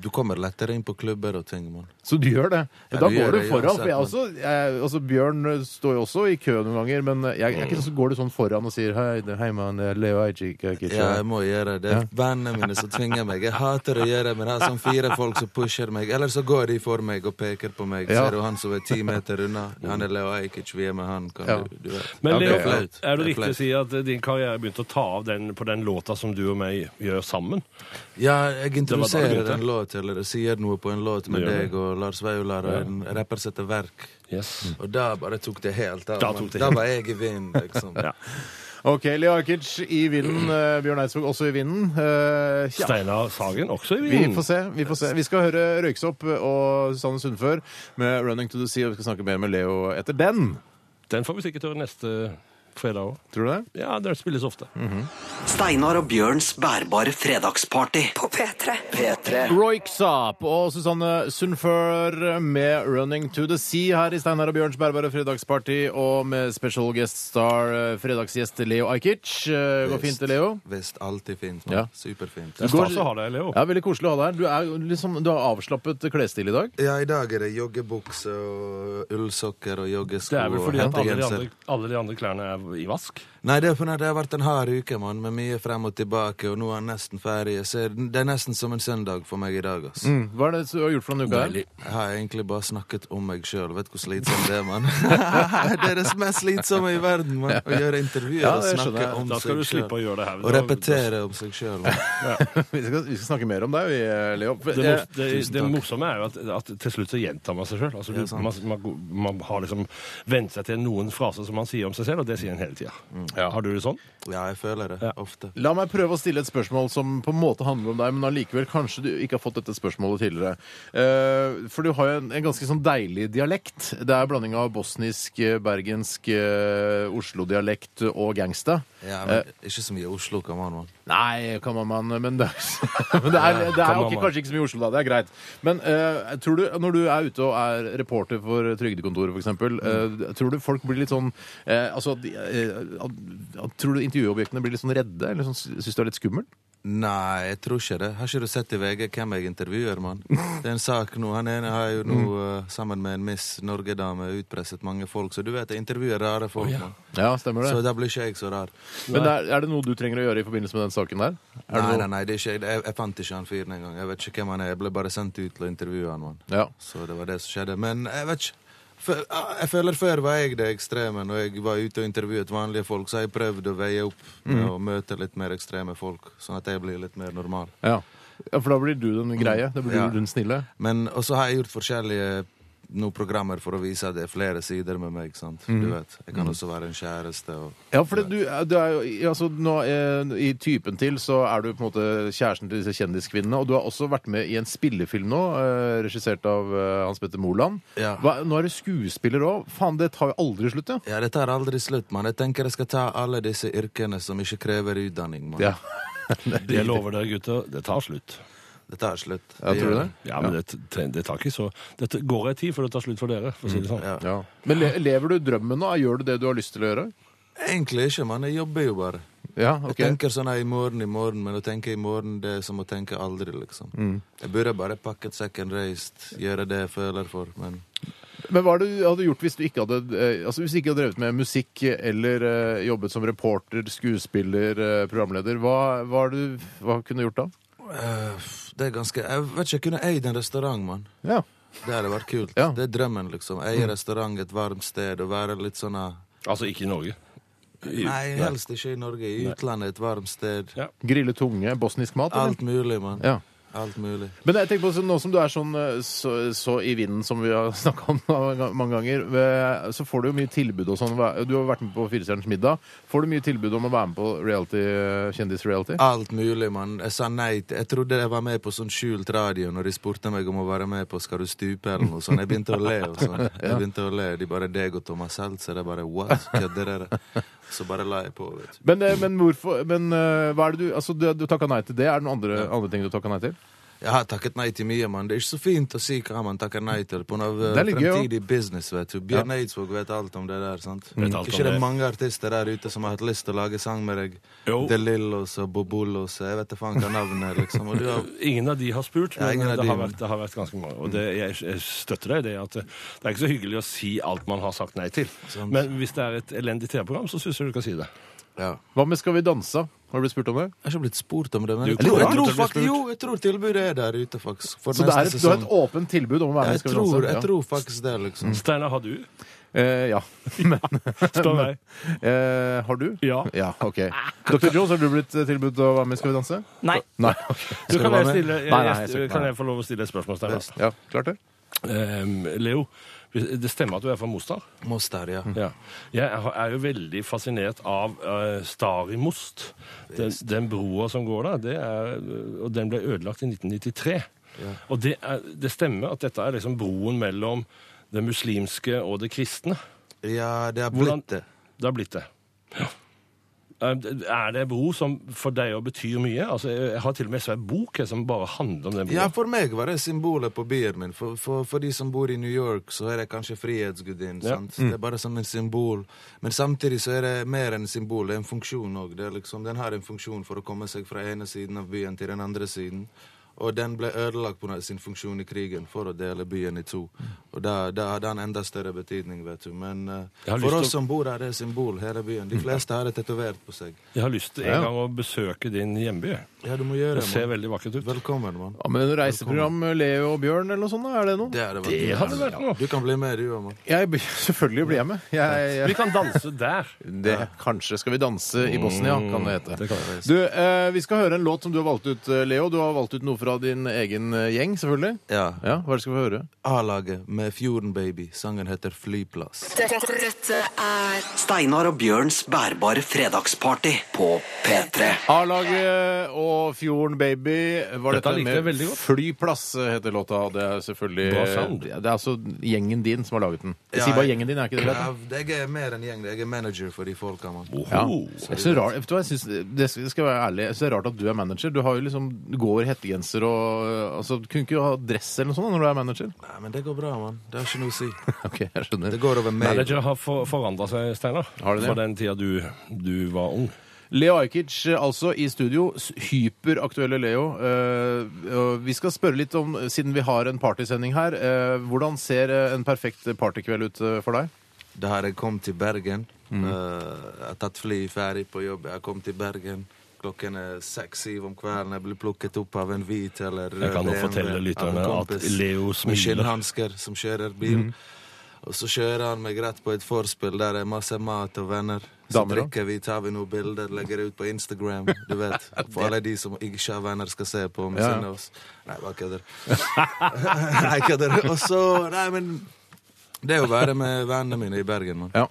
Du kommer lettere inn på klubber og ting, Man. Så du gjør det. Ja, da du går du foran. For jeg også, jeg, altså Bjørn står jo også i kø noen ganger, men jeg, jeg ikke sånn går du sånn foran og sier Hei, hei mann, Leo Ajik. Ja, jeg må gjøre det. Er vennene mine som tvinger meg. Jeg hater å gjøre det, men jeg har sånn fire folk som pusher meg. Eller så går de for meg og peker på meg. Ja. Ser du han som er ti meter unna? Han er Leo Ajkic, vi er med han. Kan Ja. du, du vet. Men Ja, Leo, det er flaut. er det riktig å si at din karriere begynte å ta av den, på den låta som du og meg gjør sammen? Ja, jeg introduserer den en låt, eller sier noe på en låt med deg og Lars Vaular og en rapper setter Verk. Yes. Og da bare tok det helt av. Da da, da var jeg i vinden, liksom. Ja. Ok, Leo Ajkic i vinden. Uh, Bjørn Eidsvåg også i vinden. Uh, ja. Steinar Sagen også i vinden. Vi får se. Vi får se. Vi skal høre Røyksopp og Susanne Sundfør med 'Running to the Sea', og vi skal snakke mer med Leo etter den. Den får vi sikkert høre neste fredag òg. Tror du det? Ja, det spilles ofte. Steinar og Bjørns bærbare fredagsparty. På P3. P3. Royksopp og Susanne Sundfør med 'Running to the Sea' her i Steinar og Bjørns bærbare fredagsparty, og med special guest star eh, fredagsgjest Leo Ajkic. Eh, Går fint, Leo? Visst, alltid fint. Ja. Superfint. Det er stas å ha deg, Leo. Ja, Veldig koselig å ha deg her. Du, er liksom, du har avslappet klesstil i dag. Ja, i dag er det joggebukse og ullsokker og joggesko. Det er vel fordi at alle de, andre, alle de andre klærne er i vask? Nei, det det har vært en hard uke, mann, med mye frem og tilbake, og nå er jeg nesten ferdig. Så det er nesten som en søndag for meg i dag, Altså. Mm. Hva er det du har gjort for noen uke? Jeg har egentlig bare snakket om meg sjøl. Vet du hvor slitsomt det er, mann? det er det mest slitsomme i verden, mann. Å gjøre intervjuer Ja, og snakke om seg sjøl. Og repetere om seg sjøl. Vi skal, vi skal snakke mer om deg, vi, Leo. Det, det, det morsomme er jo at, at til slutt så gjentar man seg sjøl. Altså, Ja, man, man, man har liksom vent seg til noen fraser som man sier om seg selv, og det sier en hele tida. Har du det sånn? Ja, jeg føler det. Ja. Ofte. La meg prøve å stille et spørsmål som på en måte handler om deg, men allikevel kanskje du ikke har fått dette spørsmålet tidligere. Eh, for du har jo en, en ganske sånn deilig dialekt. Det er blanding av bosnisk, eh, bergensk, eh, Oslo-dialekt og gangsta. Ja, men Ikke så mye Oslo, kan man, man. Nei, kan man, man men det, er- men det er, det er kan ok, man, man. kanskje ikke så mye Oslo, da. Det er greit. Men eh, tror du, når du er ute og er reporter for Trygdekontoret, f.eks., uh, tror du folk blir litt sånn eh, Altså, eh, at- tror du intervjuobjektene blir litt sånn redde? Eller sånn, syns du det er litt skummelt? Nei, jeg tror ikke det. Har ikke du sett i VG hvem jeg intervjuer, mann? Det er en sak nå. Han ene har jo nå, mm. sammen med en Miss Norge-dame, utpresset mange folk. Så du vet, jeg intervjuer rare folk, oh, Ja, stemmer det. Så da blir ikke jeg så rar. Men er, er det noe du trenger å gjøre i forbindelse med den saken der? Er Nei, nei, nei, det er ikke, jeg, jeg fant ikke han fyren engang. Jeg vet ikke hvem han er. Jeg ble bare sendt ut til å intervjue han, mann. Ja. Så det var det som skjedde. Men jeg vet ikke. Ah, Jeg føler før var jeg det ekstreme. Når jeg var ute og intervjuet vanlige folk, så har jeg prøvd å veie opp med å møte litt mer ekstreme folk, sånn at jeg blir litt mer normal. ja. Ja, For da blir du den greie? Da blir Ja. du den snille? Men også har jeg gjort forskjellige noen programmer for å vise at det er flere sider med meg. sant? Du vet, Jeg kan også være en kjæreste. og... Ja, for du, du er jo altså, nå, eh, I typen til så er du på en måte kjæresten til disse kjendiskvinnene. Og du har også vært med i en spillefilm nå, eh, regissert av eh, Hans Petter Moland. Ja. Hva, nå er du skuespiller òg. Faen, det tar jo aldri slutt, ja. Ja, Det tar aldri slutt, mann. Jeg tenker jeg skal ta alle disse yrkene som ikke krever utdanning. mann. ja. Jeg lover dere, gutter, det tar slutt. Det er slutt. Ja, tror du det? Ja, men Det, det tar ikke så Dette går ei tid før det tar slutt for dere, for å si det sånn. Ja. Ja. Men le, lever du drømmen nå? Gjør du det du har lyst til å gjøre? Egentlig ikke, men Jeg jobber jo bare. Ja, Jeg tenker sånn i morgen, i morgen, men å tenke i morgen, det er som å tenke aldri, liksom. Mm. Jeg burde bare pakket sekken reist, gjøre det jeg føler for, men Men hva er det du hadde gjort hvis du ikke hadde eh, Altså hvis du ikke hadde drevet med musikk eller eh, jobbet som reporter, skuespiller, eh, programleder? Hva, hva, er du, hva kunne du gjort da? øh, det er ganske Jeg vet ikke, jeg kunne eid en restaurant, mann. Ja. Det hadde vært kult. Ja. Det er drømmen, liksom. Eie restaurant, et varmt sted, og være litt sånn her- Altså ikke i Norge. I- Nei, helst ikke i Norge. I utlandet, et varmt sted. Ja. Grille tunge, bosnisk mat? eller? Alt mulig, mann. Ja. Alt mulig. Men jeg tenker på så, nå som du er sånn eh, så, så i vinden som vi har snakka om mange ganger, eh, så får du jo mye tilbud og sånn. Du har vært med på Firestjerners middag. Får du mye tilbud om å være med på reality, eh, kjendis-reality? Alt mulig, mann. Jeg sa nei Jeg trodde jeg var med på sånn skjult radio når de spurte meg om å være med på Skal du stupe eller noe sånt. Jeg begynte å le. og sånn. Jeg begynte å le. De bare deg og Thomas Seltzer. Jeg bare what? Kødder dere? Så bare la jeg på, vet du. Men, eh, men hvorfor Men eh, hva er det du Altså, du, du takka nei til det. Er det noen andre, andre ting du takka nei til? Jeg har takket nei til mye, mann. Det er ikke så fint å si hva man takker nei til på Det gøy, jo. fremtidig business, vet du. Bjørn Eidsvåg vet alt om det der, sant? Om ikke det det. er mange artister der ute som har hatt lyst til å lage sang med deg? Jo. De Lillos og Bobolos, jeg vet da faen hva navnet er, liksom. Og du har Ingen av de har spurt, men ja, det, de, har vært, det har vært ganske mange. Og det, jeg, jeg støtter deg i det at det, det er ikke så hyggelig å si alt man har sagt nei til. Sant. Men hvis det er et elendig TV-program, så syns jeg du kan si det. Ja. Hva med Skal vi danse? Har du blitt spurt om det? Jeg har ikke blitt spurt om det, men jeg tror, jeg tror, faktisk, jo, jeg tror tilbudet er der ute, faktisk. For Så det er et, du har et åpent tilbud om å være med i Skal vi danse? jeg tror faktisk det, liksom. Steinar, har du? Eh, ja. Men Spør meg. eh, Har du? Ja. Ja, OK. Dr. Jones, har du blitt eh, tilbudt å være med i Skal vi danse? Nei. Nei. okay. Du, kan, jeg stille, jeg, Nei, nei, kan jeg få lov å stille et spørsmål? Ja, klart det. Ehm, Leo, det stemmer at du er fra Mostar? Mostar, ja. Ja. Jeg er jo veldig fascinert av uh, Stari Most. Den, den broa som går der, det er, og den ble ødelagt i 1993. Og det, er, det stemmer at dette er liksom broen mellom det muslimske og det kristne. Ja, det har blitt det. Det har blitt det. Ja. Eh, Er det behov som for deg òg betyr mye? Altså, jeg har til og med en bok som bare handler om den broa. Ja, for meg var det symbolet på byen min. For, for, for de som bor i New York, så er det kanskje frihetsgudinnen. Ja. sant? Det er bare som en symbol. Men samtidig så er det mer enn symbol. Det er en funksjon òg. Liksom, den har en funksjon for å komme seg fra ene siden av byen til den andre siden. Og den ble ødelagt på sin funksjon i krigen for å dele byen i to. Og da, da hadde han enda større betydning, vet du. Men uh, for oss som bor her, det er symbol, hele byen. De fleste har det tatovert på seg. Jeg har lyst til Ja. en gang å besøke din hjemby. Ja, du må gjøre Det det. ser veldig vakkert ut. Velkommen, mann. Ja, men reiseprogram Leo og Bjørn eller noe sånt, er det noe? Det, er det, Det hadde vært noe. Du kan bli med, du òg, mann. Jeg, selvfølgelig blir jeg med. Jeg, Vi kan danse der. det, kanskje skal vi danse i Bosnia, kan det hete. Det kan. Du, uh, Vi skal høre en låt som du har valgt ut, eh, Leo. Du har valgt ut noe fra din egen eh, gjeng, selvfølgelig. Ja. Ja, Hva er det skal vi høre? A-laget med Fjorden Baby. Sangen heter Flyplass. Dette er Steinar og Bjørns bærbare fredagsparty på P3. A-laget og Fjorden Baby. Var Dette dette med veldig godt. Flyplass, eh, heter låta. Det er selvfølgelig Bra. Det er altså gjengen din som har laget den. Jeg Ja, sier bare gjengen din, er ikke det greit? Ja, jeg er mer enn gjeng. Jeg er manager for de folka, mann. Ja. Oho. Jeg synes det, er rart, vet du hva, jeg synes, det skal være ærlig, jeg synes det er rart at du er manager. Du har jo liksom, du går i hettegenser og altså, Du kunne ikke ha dress eller noe sånt når du er manager? Nei, men det går bra, mann. Det har ikke noe å si. Ok, jeg skjønner. Det går over mail. Manager har for, forandra seg, Steinar. Har det det? Fra den tida du, du var ung. Leo Ajkic altså i studio. Hyperaktuelle Leo. Eh, vi skal spørre litt om, siden vi har en partysending her, eh, hvordan ser eh, en perfekt partykveld ut eh, for deg? Da har jeg kommet til Bergen. Mm. Eh, jeg har tatt fly ferdig på jobb. Jeg har kommet til Bergen. Klokken er seks-syv om kvelden. Jeg blir plukket opp av en hvit eller Jeg kan nå fortelle lytterne at kompis smiler. Med skinnhansker som kjører bil. Mm. Og så kjører han meg rett på et forspill der det er masse mat og venner. Så Damer, da? drikker vi, tar vi noen bilder, legger det ut på Instagram. Du vet, For alle de som ikke har venner, skal se på Ja. misunne oss. Nei, bare kødder. Nei, kødder. Og så Nei, men Det er å være med vennene mine i Bergen, mann. Ja.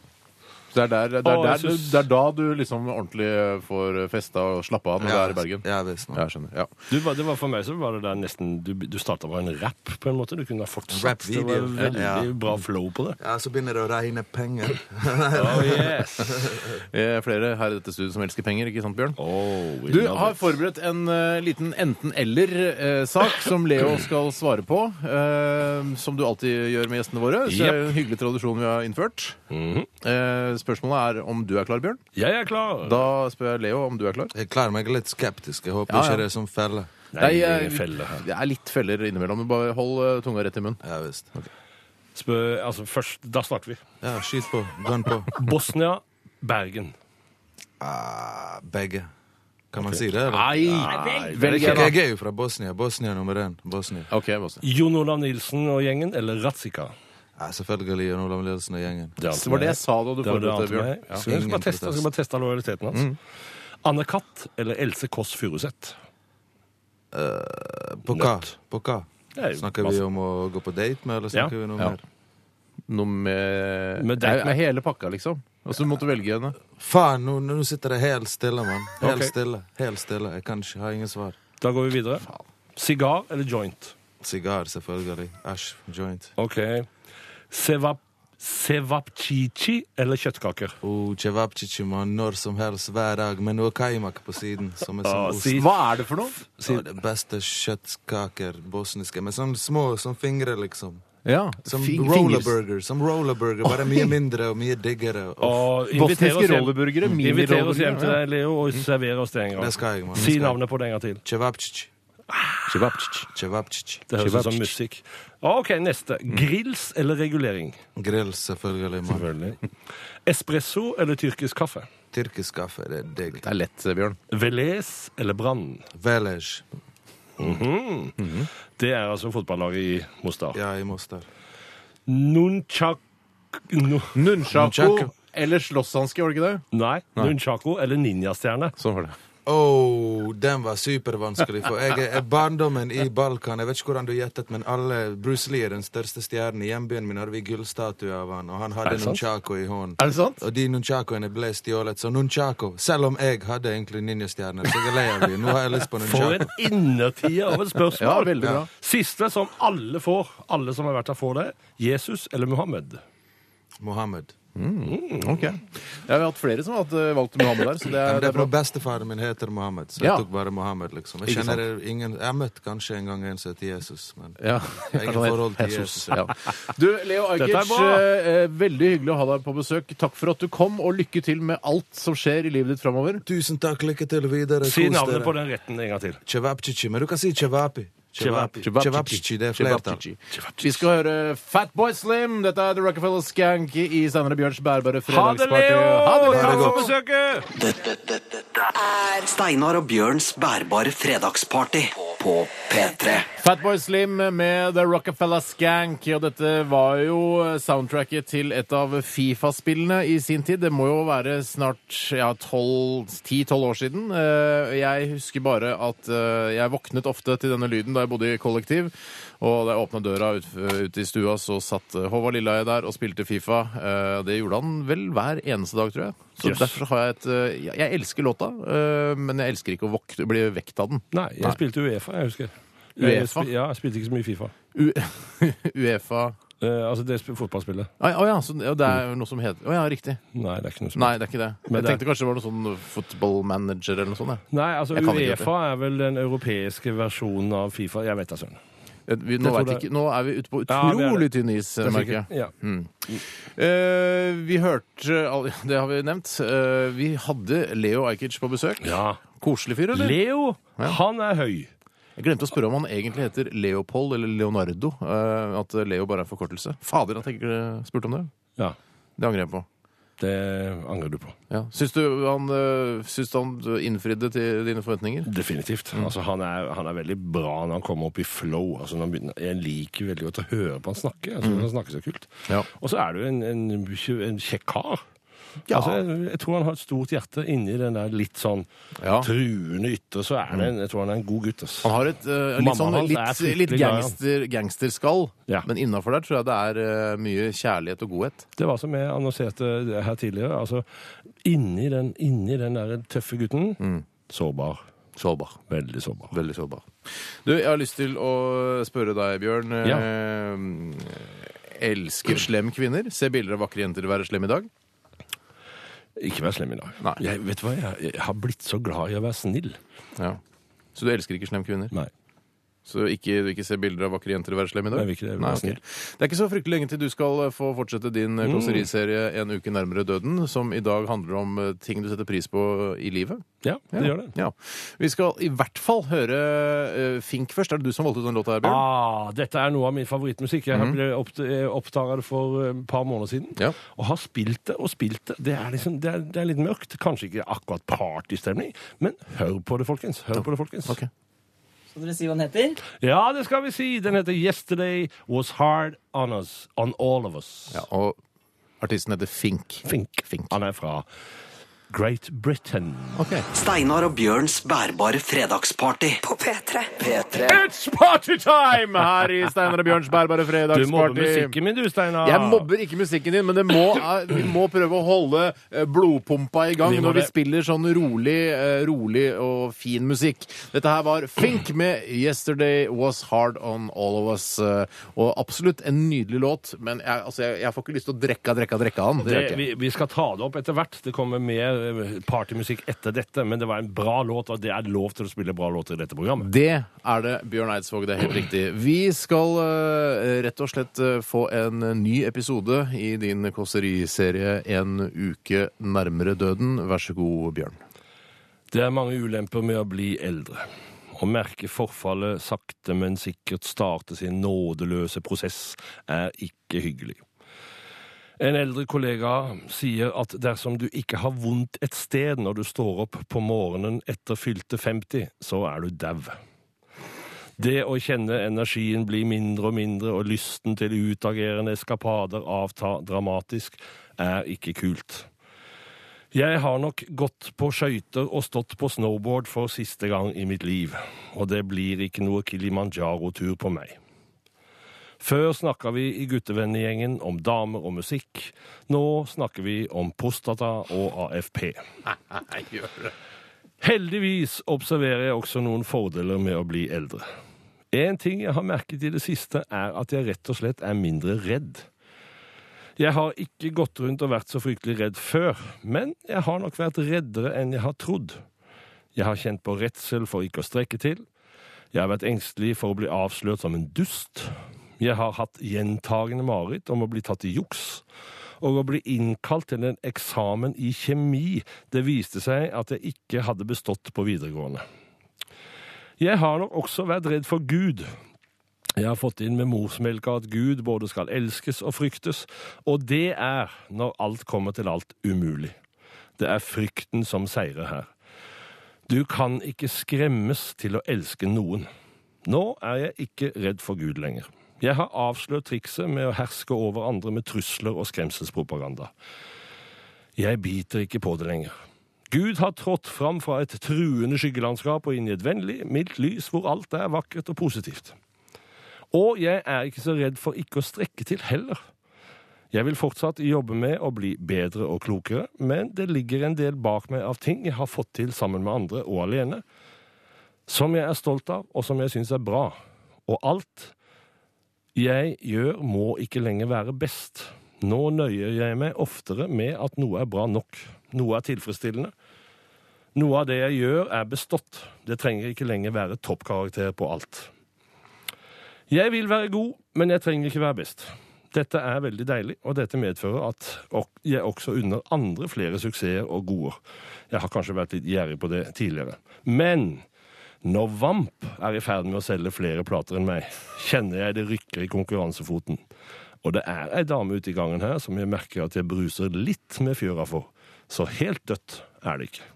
Det er, der, det, er Å, der, jeg synes- det er da du liksom ordentlig får festa og slappa av når du er i Bergen. Ja, visst. Ja, jeg skjønner. Ja. Du, var- det var For meg så var det der nesten Du, du starta med en rap, på en måte. Du kunne ha fortsatt. Det var veldig Ja. bra flow på det. Ja, så begynner det å regne penger. Oh, yes. Eh, Flere her i dette studiet som elsker penger, ikke sant, Bjørn? Oh, we Du love har it. forberedt en eh, liten enten-eller-sak som Leo skal svare på. eh, som du alltid gjør med gjestene våre. Så det er en hyggelig tradisjon vi har innført. Mhm. Eh, spørsmålet er om du er klar, Bjørn. Jeg er klar. Da spør jeg Leo om du er klar. Jeg klarer meg litt skeptisk. Jeg håper Ja, ja. ikke det er som felle. Nei, jeg- felle her. Det er litt feller innimellom. men Bare hold eh, tunga rett i munnen. Ja visst. Spør, altså først, Da starter vi. Ja, skyt på. Gun på. Bosnia, Bergen. Uh, begge. Kan man si det? eller? Nei! Velg Jeg, jeg er jo fra Bosnia. Bosnia nummer én. Bosnia. Okay, Bosnia. Jon Olav Nilsen og gjengen eller Ratzika? Ja, selvfølgelig Jan Olav Nilsen og gjengen. Det Det var det jeg sa da du forberedte, Bjørn. Ja. Skal vi bare teste, skal bare teste lojaliteten hans. Mm. Anne Katt eller Else Kåss Furuseth? På hva? På hva? Nei, Snakker vi om å gå på date med, eller snakker Ja. vi noe Ja. mer? Noe med, Med date er hele pakka, liksom. Altså, du måtte velge henne. Faen, nå, nå sitter det helt stille, mann. Helt okay. stille. Helt stille. Jeg kan ikke ha ingen svar. Da går vi videre. Sigar eller joint? Sigar, selvfølgelig. Æsj. Joint. OK. Seva, Cevapcici eller kjøttkaker? Oh, cevapcici man når som helst hver dag, med noe kaimak på siden. Som er sånn ost. Hva er det for noe? Ja, det beste kjøttkaker, bosniske, med sånne små som fingre, liksom. Ja, Som rollerburger, som rollerburger, bare mye mindre og mye diggere. Og Og Bosniske rollerburgere, Inviter oss hjem til deg, Leo, og server oss det en gang. Det skal jeg, man. Si navnet på det en gang til. Cevapcici. Cevapcici. Det høres ut som musikk. OK, neste. Grills eller regulering? Grill, selvfølgelig. mann. Selvfølgelig. Espresso eller tyrkisk kaffe? Tyrkisk kaffe, det er digg. Det er lett, Bjørn. Velez eller Brann? Velej. Det er altså fotballaget i Mostar. Ja, i Mostar. Nunchak... Nunchako. eller slåsshanske, var det ikke det? nei, Nunchako eller ninjastjerne. Sånn var det. Oh, den var supervanskelig. For jeg er barndommen i Balkan. Jeg vet ikke hvordan du gjettet, men alle Bruce Lee er den største stjernen. I hjembyen min hadde vi gullstatue av han, og han hadde nunchako i hånden. Er det sant? Og de nunchakoene ble stjålet. Så nunchako, selv om jeg hadde egentlig ninjastjerner, så jeg er lei av dem. Nå har jeg lyst på nunchako. For en innertid av et spørsmål! Ja, veldig bra. Siste som alle får, alle som har vært her, får det. Jesus eller Muhammed? Mohammed. Ok. Jeg har hatt flere som har hatt, eh, valgt Mohammed der, så det er, men det er bra. Bestefaren min heter Mohammed, så jeg Ja. tok bare Mohammed. liksom. Jeg Ikke sant? kjenner ingen, jeg har møtt kanskje en gang en som heter Jesus, men Ja. Jeg har ingen forhold til Jesus. Ja. Du, Leo Dette er Ajkic, bra. eh, veldig hyggelig å ha deg på besøk. Takk for at du kom, og lykke til med alt som skjer i livet ditt framover. Tusen takk, lykke til videre. Si kos navnet dere. på den retten en gang til. Cevapcici, men du kan si cevapi. Cevapcici, det er flertall. Vi skal høre Fatboy Slim. Dette er The Rockefeller Skank i Steinar og Bjørns bærbare Ha det, fredagsparty. Leo! Ha det, Takk Leo! for besøket! Dette er Steinar og Bjørns bærbare fredagsparty på P3. Fatboy Slim med The Rockefeller Skank. Og dette var jo soundtracket til et av Fifa-spillene i sin tid. Det må jo være snart ja, 10-12 år siden. Eh, Jeg husker bare at eh, jeg våknet ofte til denne lyden da jeg bodde i kollektiv. Og da jeg åpna døra ut, ut i stua, så satt eh, Håvard Lilleheie der og spilte Fifa. Eh, Det gjorde han vel hver eneste dag, tror jeg. Så Yes. derfor har jeg et eh, Jeg elsker låta, men jeg elsker ikke å vokte, bli vekt av den. Nei, jeg spilte Uefa, jeg husker. UEFA? Jeg Ja, jeg spilte ikke så mye Fifa. U Uefa Uh, altså det fotballspillet. Å ja, så ja, det er noe som heter Å ja, riktig. Nei, det er ikke noe som Nei, det er ikke det. Men Jeg det er- tenkte kanskje det var noe sånn football manager eller noe sånt. jeg. Nei, altså Uefa er vel den europeiske versjonen av Fifa. Jeg vet da søren. Vi, nå, vet det- ikke, nå er vi ute på Ja, utrolig tynn is, Det er merker jeg. Ja. Mm. Eh, vi hørte Det har vi nevnt. Eh, vi hadde Leo Ajkic på besøk. ja. Koselig fyr, eller? Leo, han er høy. Jeg glemte å spørre om han egentlig heter Leopold eller Leonardo. eh, at Leo bare er en forkortelse. Fader at jeg ikke spurte om det. Ja, Det angrer jeg på. Det angrer du på. Ja. Syns du han, eh, syns han innfridde til dine forventninger? Definitivt. Altså, han, er, han er veldig bra når han kommer opp i flow. Altså, når han begynner, jeg liker veldig godt å høre på han snakke. Altså, Han snakker så kult. Ja. Og så er du en, en, en kjekk kar. Ja. Altså, jeg, jeg tror han har et stort hjerte inni den der litt sånn Ja. truende ytre. Så er det jeg tror han er en god gutt. ass. Han har et uh, litt, sånn, litt, litt gangster, gangsterskall, Ja. men innafor der tror jeg det er uh, mye kjærlighet og godhet. Det var som jeg annonserte her tidligere. altså Inni den, inni den der tøffe gutten sårbar. Sårbar. Veldig sårbar. Veldig sårbar. Du, jeg har lyst til å spørre deg, Bjørn. Eh, elsker slem kvinner? Se bilder av vakre jenter være slem i dag? Ikke vær slem i dag. Nei. Jeg, vet du hva, jeg, jeg har blitt så glad i å være snill. Ja. Så du elsker ikke slem kvinner? Nei. Så ikke, ikke ser bilder av vakre jenter være slem i dag? Nei, ikke det. Nei, okay. Det er ikke så fryktelig lenge til du skal eh, få fortsette din mm. kåseriserie En uke nærmere døden, som i dag handler om eh, ting du setter pris på i livet. Ja, det gjør det. Ja. Vi skal i hvert fall høre uh, Fink først. Er det du som valgte ut den låta her, Bjørn? Ah, dette er noe av min favorittmusikk. Jeg ble opp, oppdaga det for eh, et par måneder siden. Ja. Og har spilt det og spilt det. Det er, liksom, det er, det er litt mørkt. Kanskje ikke akkurat partystemning, men hør på det, folkens. Hør på det, folkens. Ok. Skal dere si hva den heter? Ja, det skal vi si. Den heter 'Yesterday Was Hard On Us'. On All of Us. Ja, og artisten heter Fink. Fink. Fink. Han er fra Great Britain. Okay. Steinar og Bjørns bærbare fredagsparty. På P3. P3. It's party time her i Steinar og Bjørns bærbare fredagsparty. Du mobber musikken min, du, Steinar. Jeg mobber ikke musikken din, men det må, eh, vi må prøve å holde eh, blodpumpa i gang Vi når vi det. spiller sånn rolig, eh, rolig og fin musikk. Dette her var Fink med 'Yesterday Was Hard On All of Us'. Og absolutt en nydelig låt, men jeg, altså, jeg, jeg får ikke lyst til å drekke, drekke, drekke jeg ikke. vi, vi skal ta det opp etter hvert. Det kommer mer eh, partymusikk etter dette, men det var en bra låt, og det er lov til å spille bra låter i dette programmet. Det er det, Bjørn Eidsvåg. Det er helt riktig. Vi skal eh, rett og slett eh, få en ny episode i din kåseriserie En uke nærmere døden. Vær så god, Bjørn. Det er mange ulemper med å bli eldre. Å merke forfallet sakte, men sikkert starte sin nådeløse prosess er ikke hyggelig. En eldre kollega sier at dersom du ikke har vondt et sted når du står opp på morgenen etter fylte 50, så er du dau. Det å kjenne energien bli mindre og mindre og lysten til utagerende eskapader avta dramatisk, er ikke kult. Jeg har nok gått på skøyter og stått på snowboard for siste gang i mitt liv, og det blir ikke noe Kilimanjaro-tur på meg. Før snakka vi i guttevennegjengen om damer og musikk. Nå snakker vi om prostata og AFP. Heldigvis observerer jeg også noen fordeler med å bli eldre. En ting jeg har merket i det siste, er at jeg rett og slett er mindre redd. Jeg har ikke gått rundt og vært så fryktelig redd før, men jeg har nok vært reddere enn jeg har trodd. Jeg har kjent på redsel for ikke å strekke til. Jeg har vært engstelig for å bli avslørt som en dust. Jeg har hatt gjentagende mareritt om å bli tatt i juks. Og å bli innkalt til en eksamen i kjemi. Det viste seg at jeg ikke hadde bestått på videregående. Jeg har nok også vært redd for Gud. Jeg har fått inn med morsmelka at Gud både skal elskes og fryktes, og det er, når alt kommer til alt, umulig. Det er frykten som seirer her. Du kan ikke skremmes til å elske noen. Nå er jeg ikke redd for Gud lenger. Jeg har avslørt trikset med å herske over andre med trusler og skremselspropaganda. Jeg biter ikke på det lenger. Gud har trådt fram fra et truende skyggelandskap og inn i et vennlig, mildt lys hvor alt er vakkert og positivt. Og jeg er ikke så redd for ikke å strekke til heller. Jeg vil fortsatt jobbe med å bli bedre og klokere, men det ligger en del bak meg av ting jeg har fått til sammen med andre og alene, som jeg er stolt av, og som jeg syns er bra. Og alt jeg gjør, må ikke lenger være best. Nå nøyer jeg meg oftere med at noe er bra nok. Noe er tilfredsstillende. Noe av det jeg gjør, er bestått. Det trenger ikke lenger være toppkarakter på alt. Jeg vil være god, men jeg trenger ikke være best. Dette er veldig deilig, og dette medfører at jeg også unner andre flere suksesser og goder. Jeg har kanskje vært litt gjerrig på det tidligere. Men når Vamp er i ferd med å selge flere plater enn meg, kjenner jeg det rykker i konkurransefoten. Og det er ei dame ute i gangen her som jeg merker at jeg bruser litt med fjøra for. Så helt dødt er det ikke.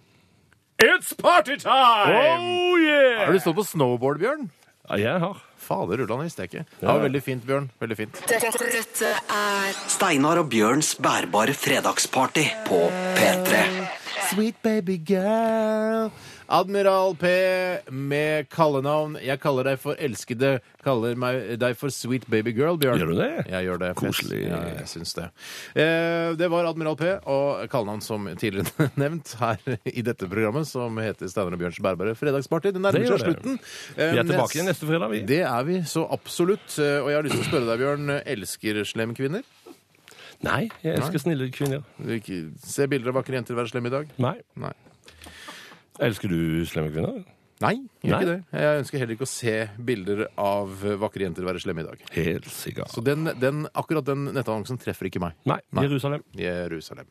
It's party time! Oh yeah! Har du stått på snowboard, Bjørn? Ja, jeg har. Fader ullan, visste jeg Ja. Ja, veldig fint, Bjørn. Veldig fint. Dette, dette er Steinar og Bjørns bærbare fredagsparty på P3. Sweet baby girl. Admiral P med kallenavn. Jeg kaller deg for elskede. Kaller meg, deg for sweet baby girl, Bjørn. Gjør du det? Jeg gjør det. Koselig. Ja, jeg syns det. Eh, det var Admiral P og kallenavn som tidligere nevnt her i dette programmet, som heter Steinar og Bjørns bærbare fredagsparty. Det nærmer seg gjør det. Vi er tilbake igjen neste fredag, vi. Det er vi, så absolutt. Eh, Og jeg har lyst til å spørre deg, Bjørn. Elsker slem kvinner? Nei, jeg elsker snille kvinner. Se bilder av vakre jenter være slemme i dag? Nei. Nei. Elsker du slemme kvinner? Nei, ikke det. Jeg ønsker heller ikke å se bilder av vakre jenter være slemme i dag. Helt sikkert. Så den, den, akkurat den nettannonsen treffer ikke meg. Nei, Nei. Jerusalem. Jerusalem.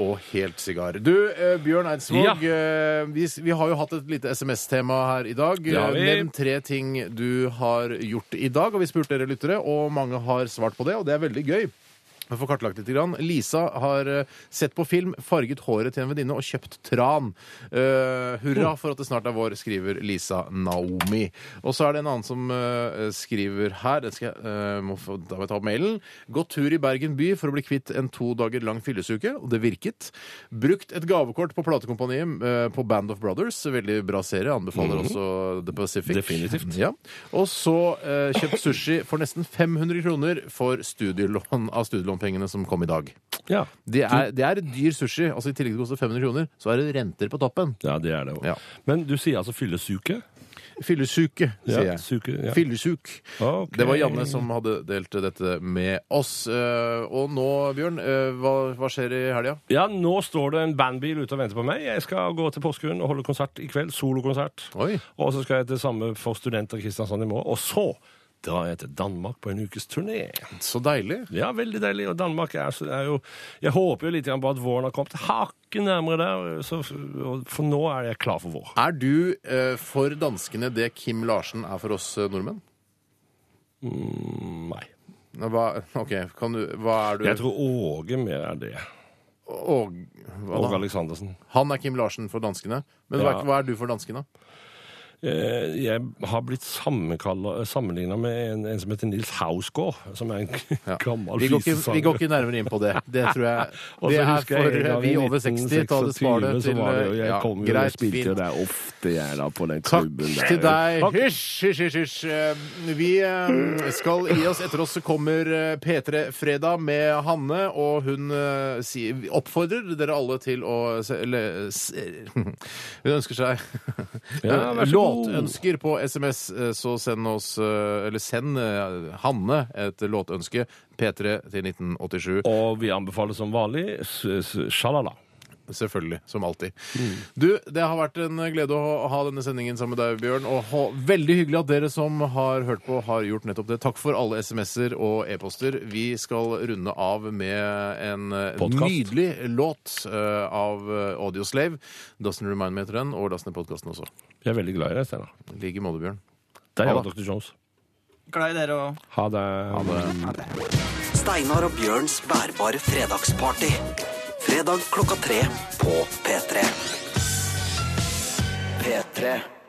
Og helt sigar. Du, eh, Bjørn Eidsvåg, eh, vi, vi har jo hatt et lite SMS-tema her i dag. Ja, vi. Nevn tre ting du har gjort i dag, og vi spurte dere lyttere, og mange har svart på det, og det er veldig gøy. Jeg får kartlagt litt. Grann. Lisa har eh, sett på film, farget håret til en venninne og kjøpt tran. Eh, hurra for at det snart er vår, skriver Lisa Naomi. Og så er det en annen som eh, skriver her den skal jeg, eh, må få, Da må jeg ta opp mailen. Gått tur i Bergen by for å bli kvitt en to dager lang fyllesuke, og det virket. Brukt et gavekort på platekompaniet eh, på Band of Brothers. Veldig bra serie. Anbefaler også The Pacific. Definitivt. Ja. Og så eh, kjøpt sushi for nesten 500 kroner for studielån av studielånpengene som kom i dag. Ja. Det er, det er dyr sushi. altså I tillegg til å koste 500 kroner, så er det renter på toppen. ja, det er det også. Ja. Men du sier altså fyllesuke? Fyllesuke, sier Ja, jeg. suke, ja. Fyllesuk. Okay. Det var Janne som hadde delt dette med oss. Eh, Og nå, Bjørn, eh, hva, hva skjer i helga? Ja, nå står det en bandbil ute og venter på meg. Jeg skal gå til Porsgrunn og holde konsert i kveld. Solokonsert. Og så skal jeg til samme for studenter i Kristiansand i morgen. Og så drar jeg til Danmark på en ukes turné. Så deilig. Ja, veldig deilig. Og Danmark er, så- er jo Jeg håper jo litt på at våren har kommet hakket nærmere der. Så, for nå er jeg klar for vår. Er du eh, for danskene det Kim Larsen er for oss nordmenn? nordmenn? Nei. Hva, OK, kan du Hva er du Jeg tror Åge mer er det. Åge da? Aleksandersen. Han er Kim Larsen for danskene. Men hva, Ja. hva er du for danskene? Eh, Jeg har blitt sammenligna med en, en som heter Nils Hausgaard, som er en Ja. gammel Vi går, ikke, vi går ikke nærmere inn på det. Det tror jeg Det er for vi over 60. Ta det svaret til det, Jeg ja, kom jo greit, og spilte fint. der ofte, jeg, da, på den Takk klubben der. til deg. Takk. Hysj, hysj, hysj. Eh, Vi eh, skal gi oss. Etter oss kommer eh, P3 Fredag med Hanne, og hun eh, sier- oppfordrer dere alle til å Hun ønsker seg Ja. Låtønsker på SMS, eh, så send oss eh, Eller send eh, Hanne et låtønske. P3 til 1987. Og vi anbefaler som vanlig s- s- sjalala. Selvfølgelig, som alltid. Du, det har vært en glede å ha denne sendingen sammen med deg, Bjørn. Og ha- veldig hyggelig at dere som har hørt på, har gjort nettopp det. Takk for alle SMS-er og e-poster. Vi skal runde av med en eh, Podcast. nydelig låt uh, av eh, Audioslave. Doesn't Remind Me heter den, og last ned podkasten også. Jeg er veldig glad i deg, Steinar. I like måte, Bjørn. Det er Ha jeg, det. Dr. Jones. Glad i dere og Ha det. Steinar og Bjørns bærbare fredagsparty. Fredag klokka tre på P3. P3.